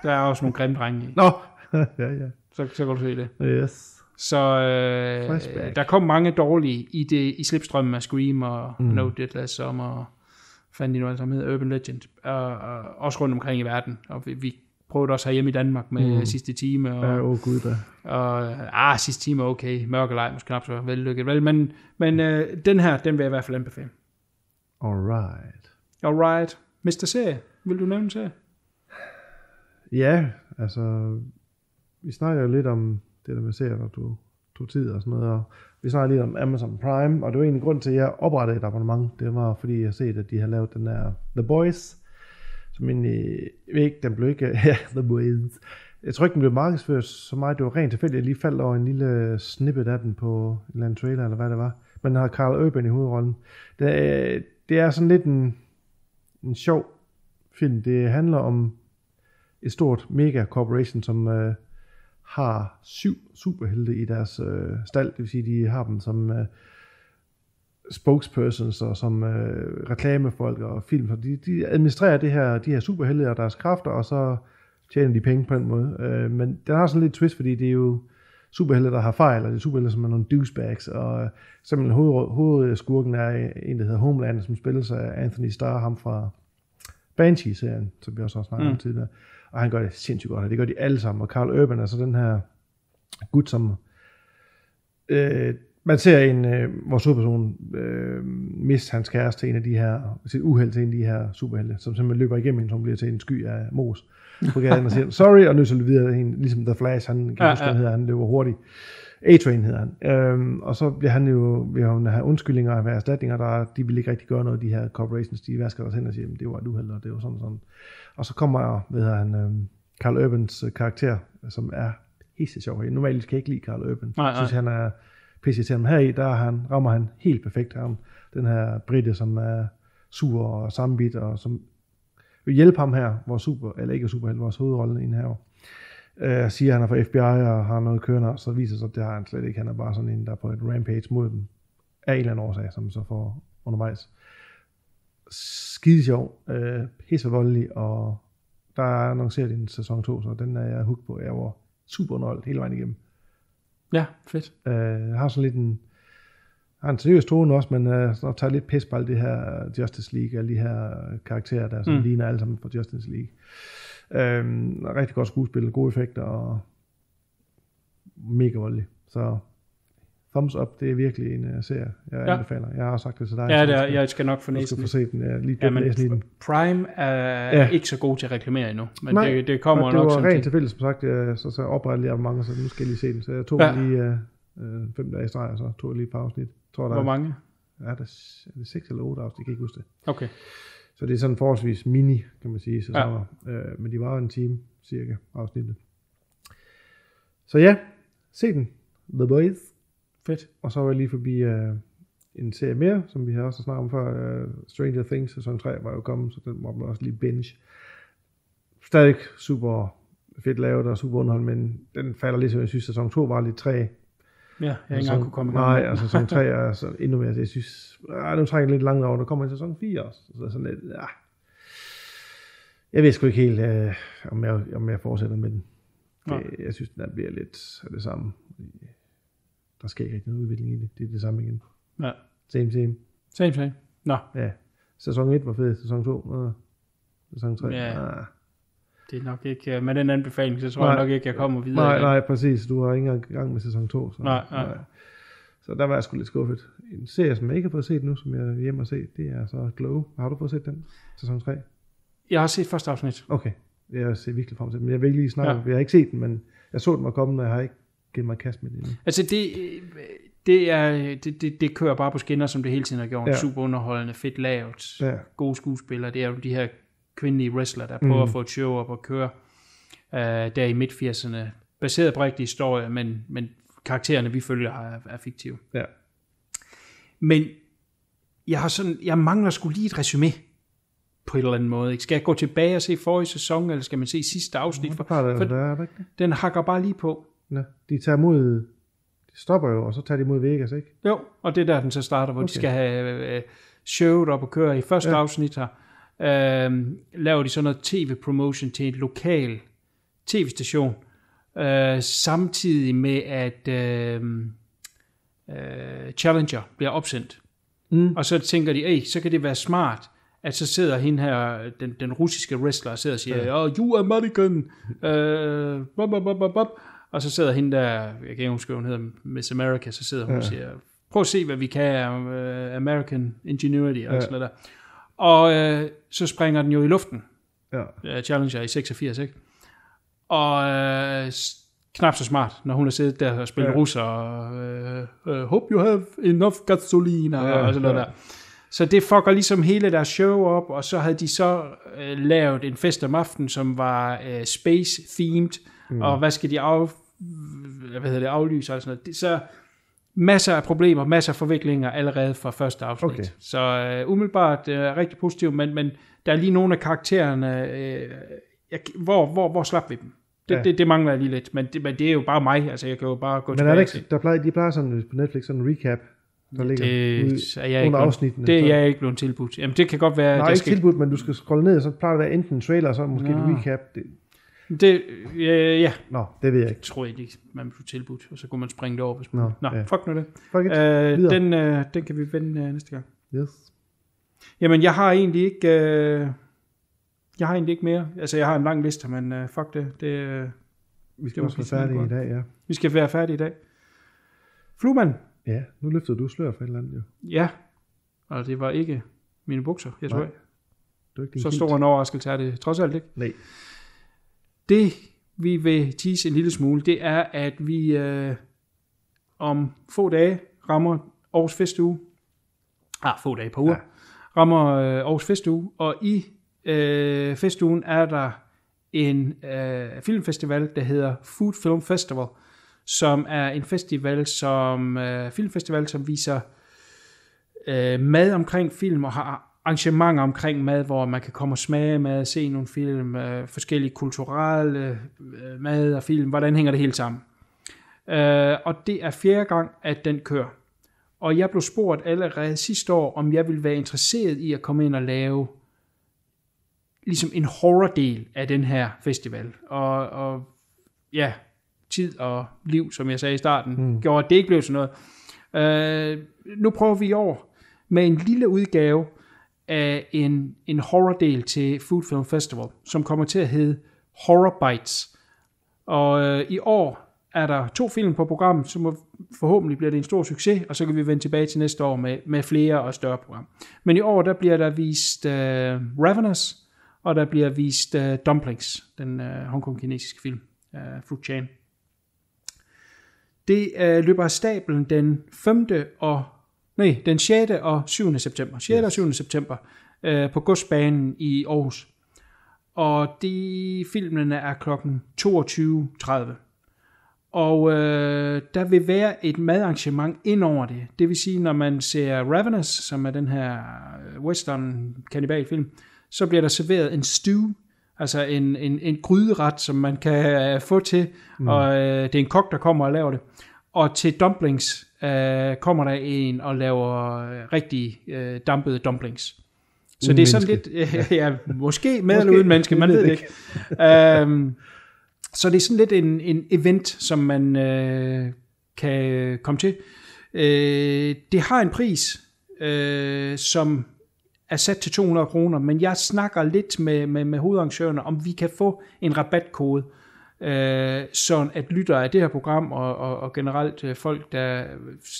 Der er også nogle grimme drenge i. Nå! ja, ja. Så, så kan du se det. Yes. Så øh, Flashback. der kom mange dårlige i, det, i slipstrømmen af Scream og mm. No Dead Last Summer og fandt de nu sammen hedder Urban Legend. Og, og, også rundt omkring i verden. Og vi, vi prøvede også herhjemme i Danmark med mm. sidste time. Og, Ja, åh oh, gud da. og ah, sidste time er okay. Mørkelej måske knap så vellykket. Vel, men men øh, den her, den vil jeg i hvert fald anbefale. Alright. Alright. Mr. Serie, vil du nævne en serie? Ja, altså, vi snakker jo lidt om det der med serier, når du tog tid og sådan noget, og vi snakker lidt om Amazon Prime, og det var egentlig grund til, at jeg oprettede et abonnement. Det var, fordi jeg set, at de har lavet den der The Boys som egentlig, jeg ved ikke, den blev ikke, ja, The Boys. Jeg tror ikke, den blev markedsført så meget. Det var rent tilfældigt. Jeg lige faldt over en lille snippet af den på en eller anden trailer, eller hvad det var. Men den har Carl Urban i hovedrollen. Det er, det er sådan lidt en, en sjov film. Det handler om et stort mega corporation, som øh, har syv superhelte i deres øh, stald. Det vil sige, de har dem som øh, spokespersons og som øh, reklamefolk og film. Så de, de administrerer det her, de her superhelte og deres kræfter, og så tjener de penge på den måde. Øh, men den har sådan lidt twist, fordi det er jo superhelte, der har fejl, og det er superhelte, som er nogle douchebags, og øh, simpelthen hoved, hovedskurken er en, der hedder Homeland, som spilles af Anthony Starr, ham fra Banshee-serien, som vi også har snakket mm. om tidligere. Og han gør det sindssygt godt, og det gør de alle sammen. Og Carl Urban er så den her gut, som øh, man ser en, øh, vores hovedperson øh, miste hans kæreste til en af de her, sit uheld til en af de her superhelte, som simpelthen løber igennem hende, som bliver til en sky af mos på gaden og siger, sorry, og nu så videre hende, ligesom The Flash, han kan ja, huske, ja. han hedder, han løber hurtigt. A-Train hedder han. Øhm, og så bliver han jo, vi har have undskyldninger og have erstatninger, der de vil ikke rigtig gøre noget, de her corporations, de vasker os hen og siger, det var et uheld, og det var sådan og sådan. Og så kommer, hvad hedder han, øhm, Carl Urbans øh, karakter, som er helt sjov. Normalt kan jeg ikke lide Carl Urban. Nej, nej. Jeg synes, han er pisse til ham. Her i, der er han, rammer han helt perfekt. Han, den her britte, som er sur og sammenbit, og som vil hjælpe ham her, vores super, eller ikke super, vores hovedrolle i her. Øh, siger, han er fra FBI og har noget kørende, og så viser sig, at det har han slet ikke. Han er bare sådan en, der er på et rampage mod dem. Af en eller anden årsag, som så får undervejs. Skide sjov, øh, pisse voldelig, og der er annonceret en sæson 2, så den er jeg hooked på. Jeg var super underholdt hele vejen igennem. Ja, fedt. Øh, jeg har sådan lidt en, har en seriøs tone også, men øh, så tager lidt pis på alle det her Justice League, alle de her karakterer, der som mm. ligner alle sammen på Justice League. Øh, rigtig godt skuespil, gode effekter og mega voldelig. Så thumbs up, det er virkelig en uh, serie, jeg ja. anbefaler. Jeg har sagt det til dig. Ja, det er, jeg skal nok skal få set den. Jeg lige ja, men den. Prime er ja. ikke så god til at reklamere endnu, men Nej, det, det kommer det nok Det var rent tilfældigt, som sagt, jeg, så, så oprettede jeg mange, så nu skal jeg lige se den. Så jeg tog ja. lige uh, fem dage i streg, og så tog jeg lige et par afsnit. Tror, der Hvor mange? Er, er, det, er det seks eller otte afsnit? Jeg kan ikke huske det. Okay. Så det er sådan forholdsvis mini, kan man sige. Så, ja. uh, men de var en time cirka afsnittet. Så ja, se den. The Boys. Fedt. Og så var jeg lige forbi uh, en serie mere, som vi har også snakket om før. Uh, Stranger Things sæson 3 var jo kommet, så den må man også lige binge. Stadig super fedt lavet og super underhold, men den falder lidt, som jeg synes, sæson 2 var lidt træ. Ja, jeg har ikke engang kunne komme i gang Nej, og sæson 3 er altså endnu mere, jeg synes, ah, nu trænger lidt langt over, der kommer en sæson 4 også. Så sådan lidt, ja. Jeg ved sgu ikke helt, uh, om, jeg, om jeg fortsætter med den. Det, jeg synes, den bliver lidt af det samme der sker ikke rigtig noget udvikling i det. Det er det samme igen. Ja. Same, same. Same, same. Nå. Ja. Sæson 1 var fed, sæson 2, og sæson 3. Ja. Ah. Det er nok ikke, med den anbefaling, så tror nej, jeg nok ikke, jeg kommer videre. Nej, nej, præcis. Du har ikke engang gang med sæson 2. Så, nej, nej. nej. Så der var jeg sgu lidt skuffet. En serie, som jeg ikke har fået set nu, som jeg er hjemme og se, det er så Glow. Har du fået set den? Sæson 3? Jeg har set første afsnit. Okay. Jeg ser virkelig frem til den. Men jeg vil ikke lige snakke ja. Jeg har ikke set den, men jeg så den var kommet, og jeg har ikke give mig kast med det. Altså det, det, er, det, det, det kører bare på skinner, som det hele tiden har gjort. Ja. Super underholdende, fedt lavet, ja. gode skuespillere. Det er jo de her kvindelige wrestler, der prøver mm. at få et show op og køre uh, der i midt-80'erne. Baseret på rigtig historie, men, men karaktererne, vi følger, er, er fiktive. Ja. Men jeg, har sådan, jeg mangler skulle lige et resume på en eller anden måde. Skal jeg gå tilbage og se forrige sæson, eller skal man se sidste afsnit? For, for, for, der, er ikke? Den hakker bare lige på. Ja, de tager mod, de stopper jo, og så tager de mod Vegas, ikke? Jo, og det er der, den så starter, hvor okay. de skal have øh, showet op og køre i første ja. afsnit her. Øh, laver de sådan noget tv-promotion til et lokal tv-station, øh, samtidig med, at øh, øh, Challenger bliver opsendt. Mm. Og så tænker de, så kan det være smart, at så sidder hende her, den, den russiske wrestler, og sidder og siger, oh, you American, uh, bop, bop, bop, bop. Og så sidder hende der, jeg kan ikke huske, hun hedder Miss America, så sidder hun ja. og siger, prøv at se, hvad vi kan uh, American Ingenuity og ja. sådan noget der. Og uh, så springer den jo i luften. Ja. Uh, Challenger i 86, ikke? Og uh, knap så smart, når hun har siddet der og spillet ja. russer, og uh, uh, hope you have enough gasolina, ja, og sådan noget ja. der. Så det fucker ligesom hele deres show op, og så havde de så øh, lavet en fest om aftenen, som var øh, space-themed, mm. og hvad skal de af, hvad hedder det, aflyse og sådan noget. Det, så masser af problemer, masser af forviklinger allerede fra første afsnit. Okay. Så øh, umiddelbart øh, rigtig positivt, men, men der er lige nogle af karaktererne, øh, jeg, hvor, hvor, hvor slap vi dem? Det, Ja. det, det mangler jeg lige lidt, men det, men det er jo bare mig, altså jeg kan jo bare gå Men tilbage det se. ikke, der plejer, de plejer sådan på Netflix sådan en recap, der ligger Det ude er jeg under afsnittene. det er jeg ikke blevet tilbudt. Jamen det kan godt være, Nej, jeg ikke skal, tilbudt, men du skal scrolle ned, og så plejer der at være enten en trailer, og så måske Nå. et recap. Det, det, øh, ja, nå, det ved jeg ikke. tror jeg ikke, man blev tilbudt, og så kunne man springe det over. Hvis man, Nå, Nå, ja. fuck nu det. Fuck it. Øh, den, øh, den kan vi vende øh, næste gang. Yes. Jamen, jeg har egentlig ikke... Øh, jeg har egentlig ikke mere. Altså, jeg har en lang liste, men øh, fuck det. det øh, Vi skal Det også være færdige i dag, ja. vi skal være færdige i dag. Fluemand. Ja, nu løfter du slør for et eller andet, jo. Ja. Og det var ikke mine bukser, jeg tror. Nej. Det ikke Så stor en overraskelse er det trods alt ikke. Nej. Det, vi vil tease en lille smule, det er, at vi øh, om få dage rammer Aarhus Festuge. Ah, få dage på uger. Ja. Rammer øh, Aarhus Festuge, og i øh, festugen er der en øh, filmfestival, der hedder Food Film Festival, som er en festival, som øh, filmfestival, som viser øh, mad omkring film og har arrangementer omkring mad, hvor man kan komme og smage mad, se nogle film, øh, forskellige kulturelle øh, mad og film, hvordan hænger det hele sammen. Øh, og det er fjerde gang, at den kører. Og jeg blev spurgt allerede sidste år, om jeg ville være interesseret i at komme ind og lave ligesom en horror-del af den her festival. Og, og ja, tid og liv, som jeg sagde i starten, mm. gjorde, at det ikke blev sådan noget. Øh, nu prøver vi i år med en lille udgave af en, en horror-del til Food Film Festival, som kommer til at hedde Horror Bites. Og øh, i år er der to film på programmet, som forhåbentlig bliver det en stor succes, og så kan vi vende tilbage til næste år med, med flere og større program. Men i år, der bliver der vist øh, Ravenous, og der bliver vist øh, Dumplings, den øh, hongkong-kinesiske film, øh, Fruit Chan. Det øh, løber af stablen den 5. og nej, den 6. og 7. september. 6. Yes. og 7. september øh, på godsbanen i Aarhus. Og de filmene er klokken 22.30. Og øh, der vil være et madarrangement ind over det. Det vil sige, når man ser Ravenous, som er den her western kannibalfilm, så bliver der serveret en stew, altså en, en, en gryderet, som man kan øh, få til, mm. og øh, det er en kok, der kommer og laver det. Og til dumplings øh, kommer der en og laver øh, rigtig øh, dampede dumplings. Så Uden det er sådan menneske. lidt, øh, ja, måske med Måske. eller uden menneske, man ved det ikke. øhm, så det er sådan lidt en, en event, som man øh, kan komme til. Øh, det har en pris, øh, som er sat til 200 kroner, men jeg snakker lidt med, med, med hovedarrangørerne, om vi kan få en rabatkode, øh, øh, sådan at lyttere af det her program, og, og, og generelt øh, folk, der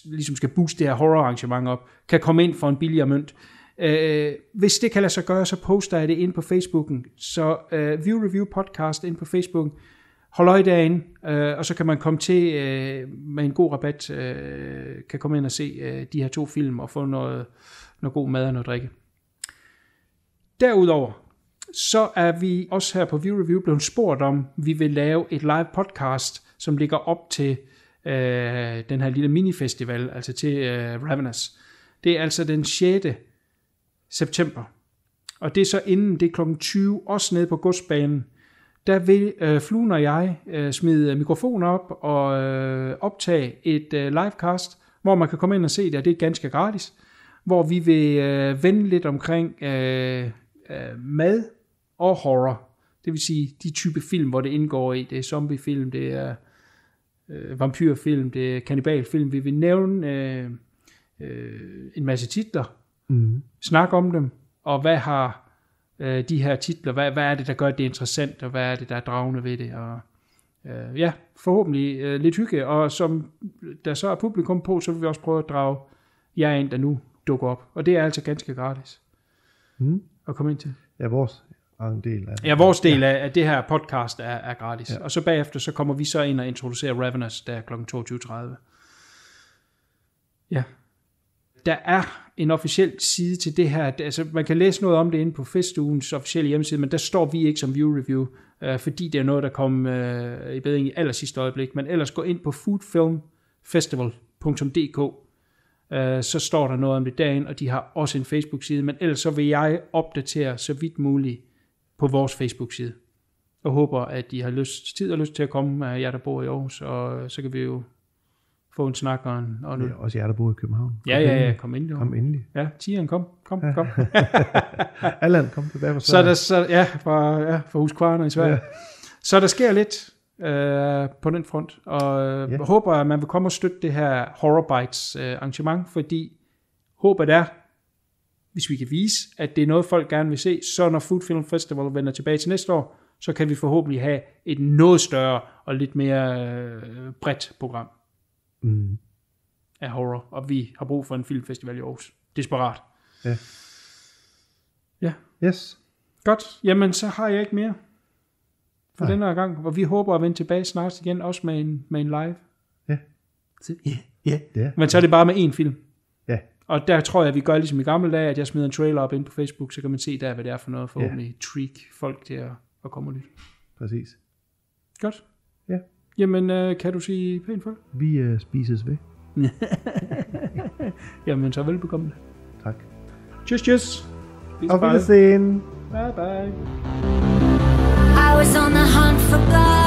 ligesom skal booste det her horrorarrangement op, kan komme ind for en billigere mønt. Øh, hvis det kan lade sig gøre, så poster jeg det ind på Facebooken. Så øh, View Review Podcast ind på Facebooken. Hold øje derinde, øh, og så kan man komme til øh, med en god rabat, øh, kan komme ind og se øh, de her to film og få noget, noget god mad og noget drikke. Derudover, så er vi også her på View Review blevet spurgt om, vi vil lave et live podcast, som ligger op til øh, den her lille minifestival, altså til øh, Ravenous. Det er altså den 6. september. Og det er så inden, det er kl. 20, også nede på godsbanen. Der vil øh, Fluen og jeg øh, smide mikrofoner op og øh, optage et øh, livecast, hvor man kan komme ind og se det, og det er ganske gratis. Hvor vi vil øh, vende lidt omkring øh, øh, mad og horror. Det vil sige de type film, hvor det indgår i. Det er zombiefilm, det er øh, vampyrfilm, det er kannibalfilm. Vi vil nævne øh, øh, en masse titler, Mm. snakke om dem, og hvad har øh, de her titler, hvad, hvad er det, der gør det interessant, og hvad er det, der er dragende ved det, og øh, ja, forhåbentlig øh, lidt hygge, og som der så er publikum på, så vil vi også prøve at drage jer ind, der nu dukker op, og det er altså ganske gratis Mm. at komme ind til. Ja, vores andel af det. Ja, vores del af, af det her podcast er, er gratis, ja. og så bagefter, så kommer vi så ind og introducerer Ravenous der kl. 22.30. Ja. der er en officiel side til det her. Altså, man kan læse noget om det inde på Festugens officielle hjemmeside, men der står vi ikke som view review, øh, fordi det er noget, der kom øh, i bedring i aller sidste øjeblik. Men ellers gå ind på foodfilmfestival.dk, øh, så står der noget om det dagen, og de har også en Facebook-side, men ellers så vil jeg opdatere så vidt muligt på vores Facebook-side. Og håber, at de har lyst, tid og lyst til at komme, øh, jer der bor i Aarhus, og så kan vi jo få en snak og en, og en Ja, også jer, der bor i København. Ja, ja, ja, kom ind. Jo. Kom endelig. Ja, Tieren, kom, kom, kom. Allan, kom tilbage fra så er der, så, ja, fra, ja, fra Huskvarner i Sverige. Ja. Så der sker lidt øh, på den front, og øh, Ja. håber, at man vil komme og støtte det her Horror Bites øh, arrangement, fordi håbet er, hvis vi kan vise, at det er noget, folk gerne vil se, så når Food Film Festival vender tilbage til næste år, så kan vi forhåbentlig have et noget større og lidt mere øh, bredt program Mm. af horror, og vi har brug for en filmfestival i Aarhus. Desperat. Ja. Ja, Yes. godt. Jamen, så har jeg ikke mere for Nej. denne her gang, og vi håber at vende tilbage snart igen, også med en, med en live. Ja, ja. Ja. Men så er det bare med én film. Ja. Og der tror jeg, at vi gør ligesom i gamle dage, at jeg smider en trailer op ind på Facebook, så kan man se der, hvad det er for noget, forhåbentlig yeah. trick folk til at, at komme og lytte. Præcis. Godt. Ja. Jamen, øh, kan du sige pænt folk? Vi uh, spises ved. Jamen, så velbekomme. Tak. Tschüss, tschüss. Bis Auf. Wiedersehen. Bye, bye. I was on the hunt for God.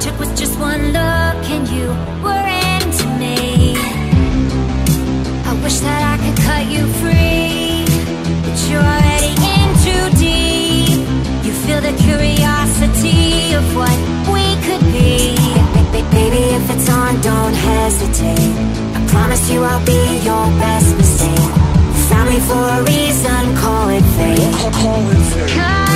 took was just one look and you were into me. I wish that I could cut you free But you're already in too deep. You feel the curiosity of what we could be. Baby, if it's on, don't hesitate. I promise you I'll be your best mistake. Found me for a reason, call it fate. Call it fate.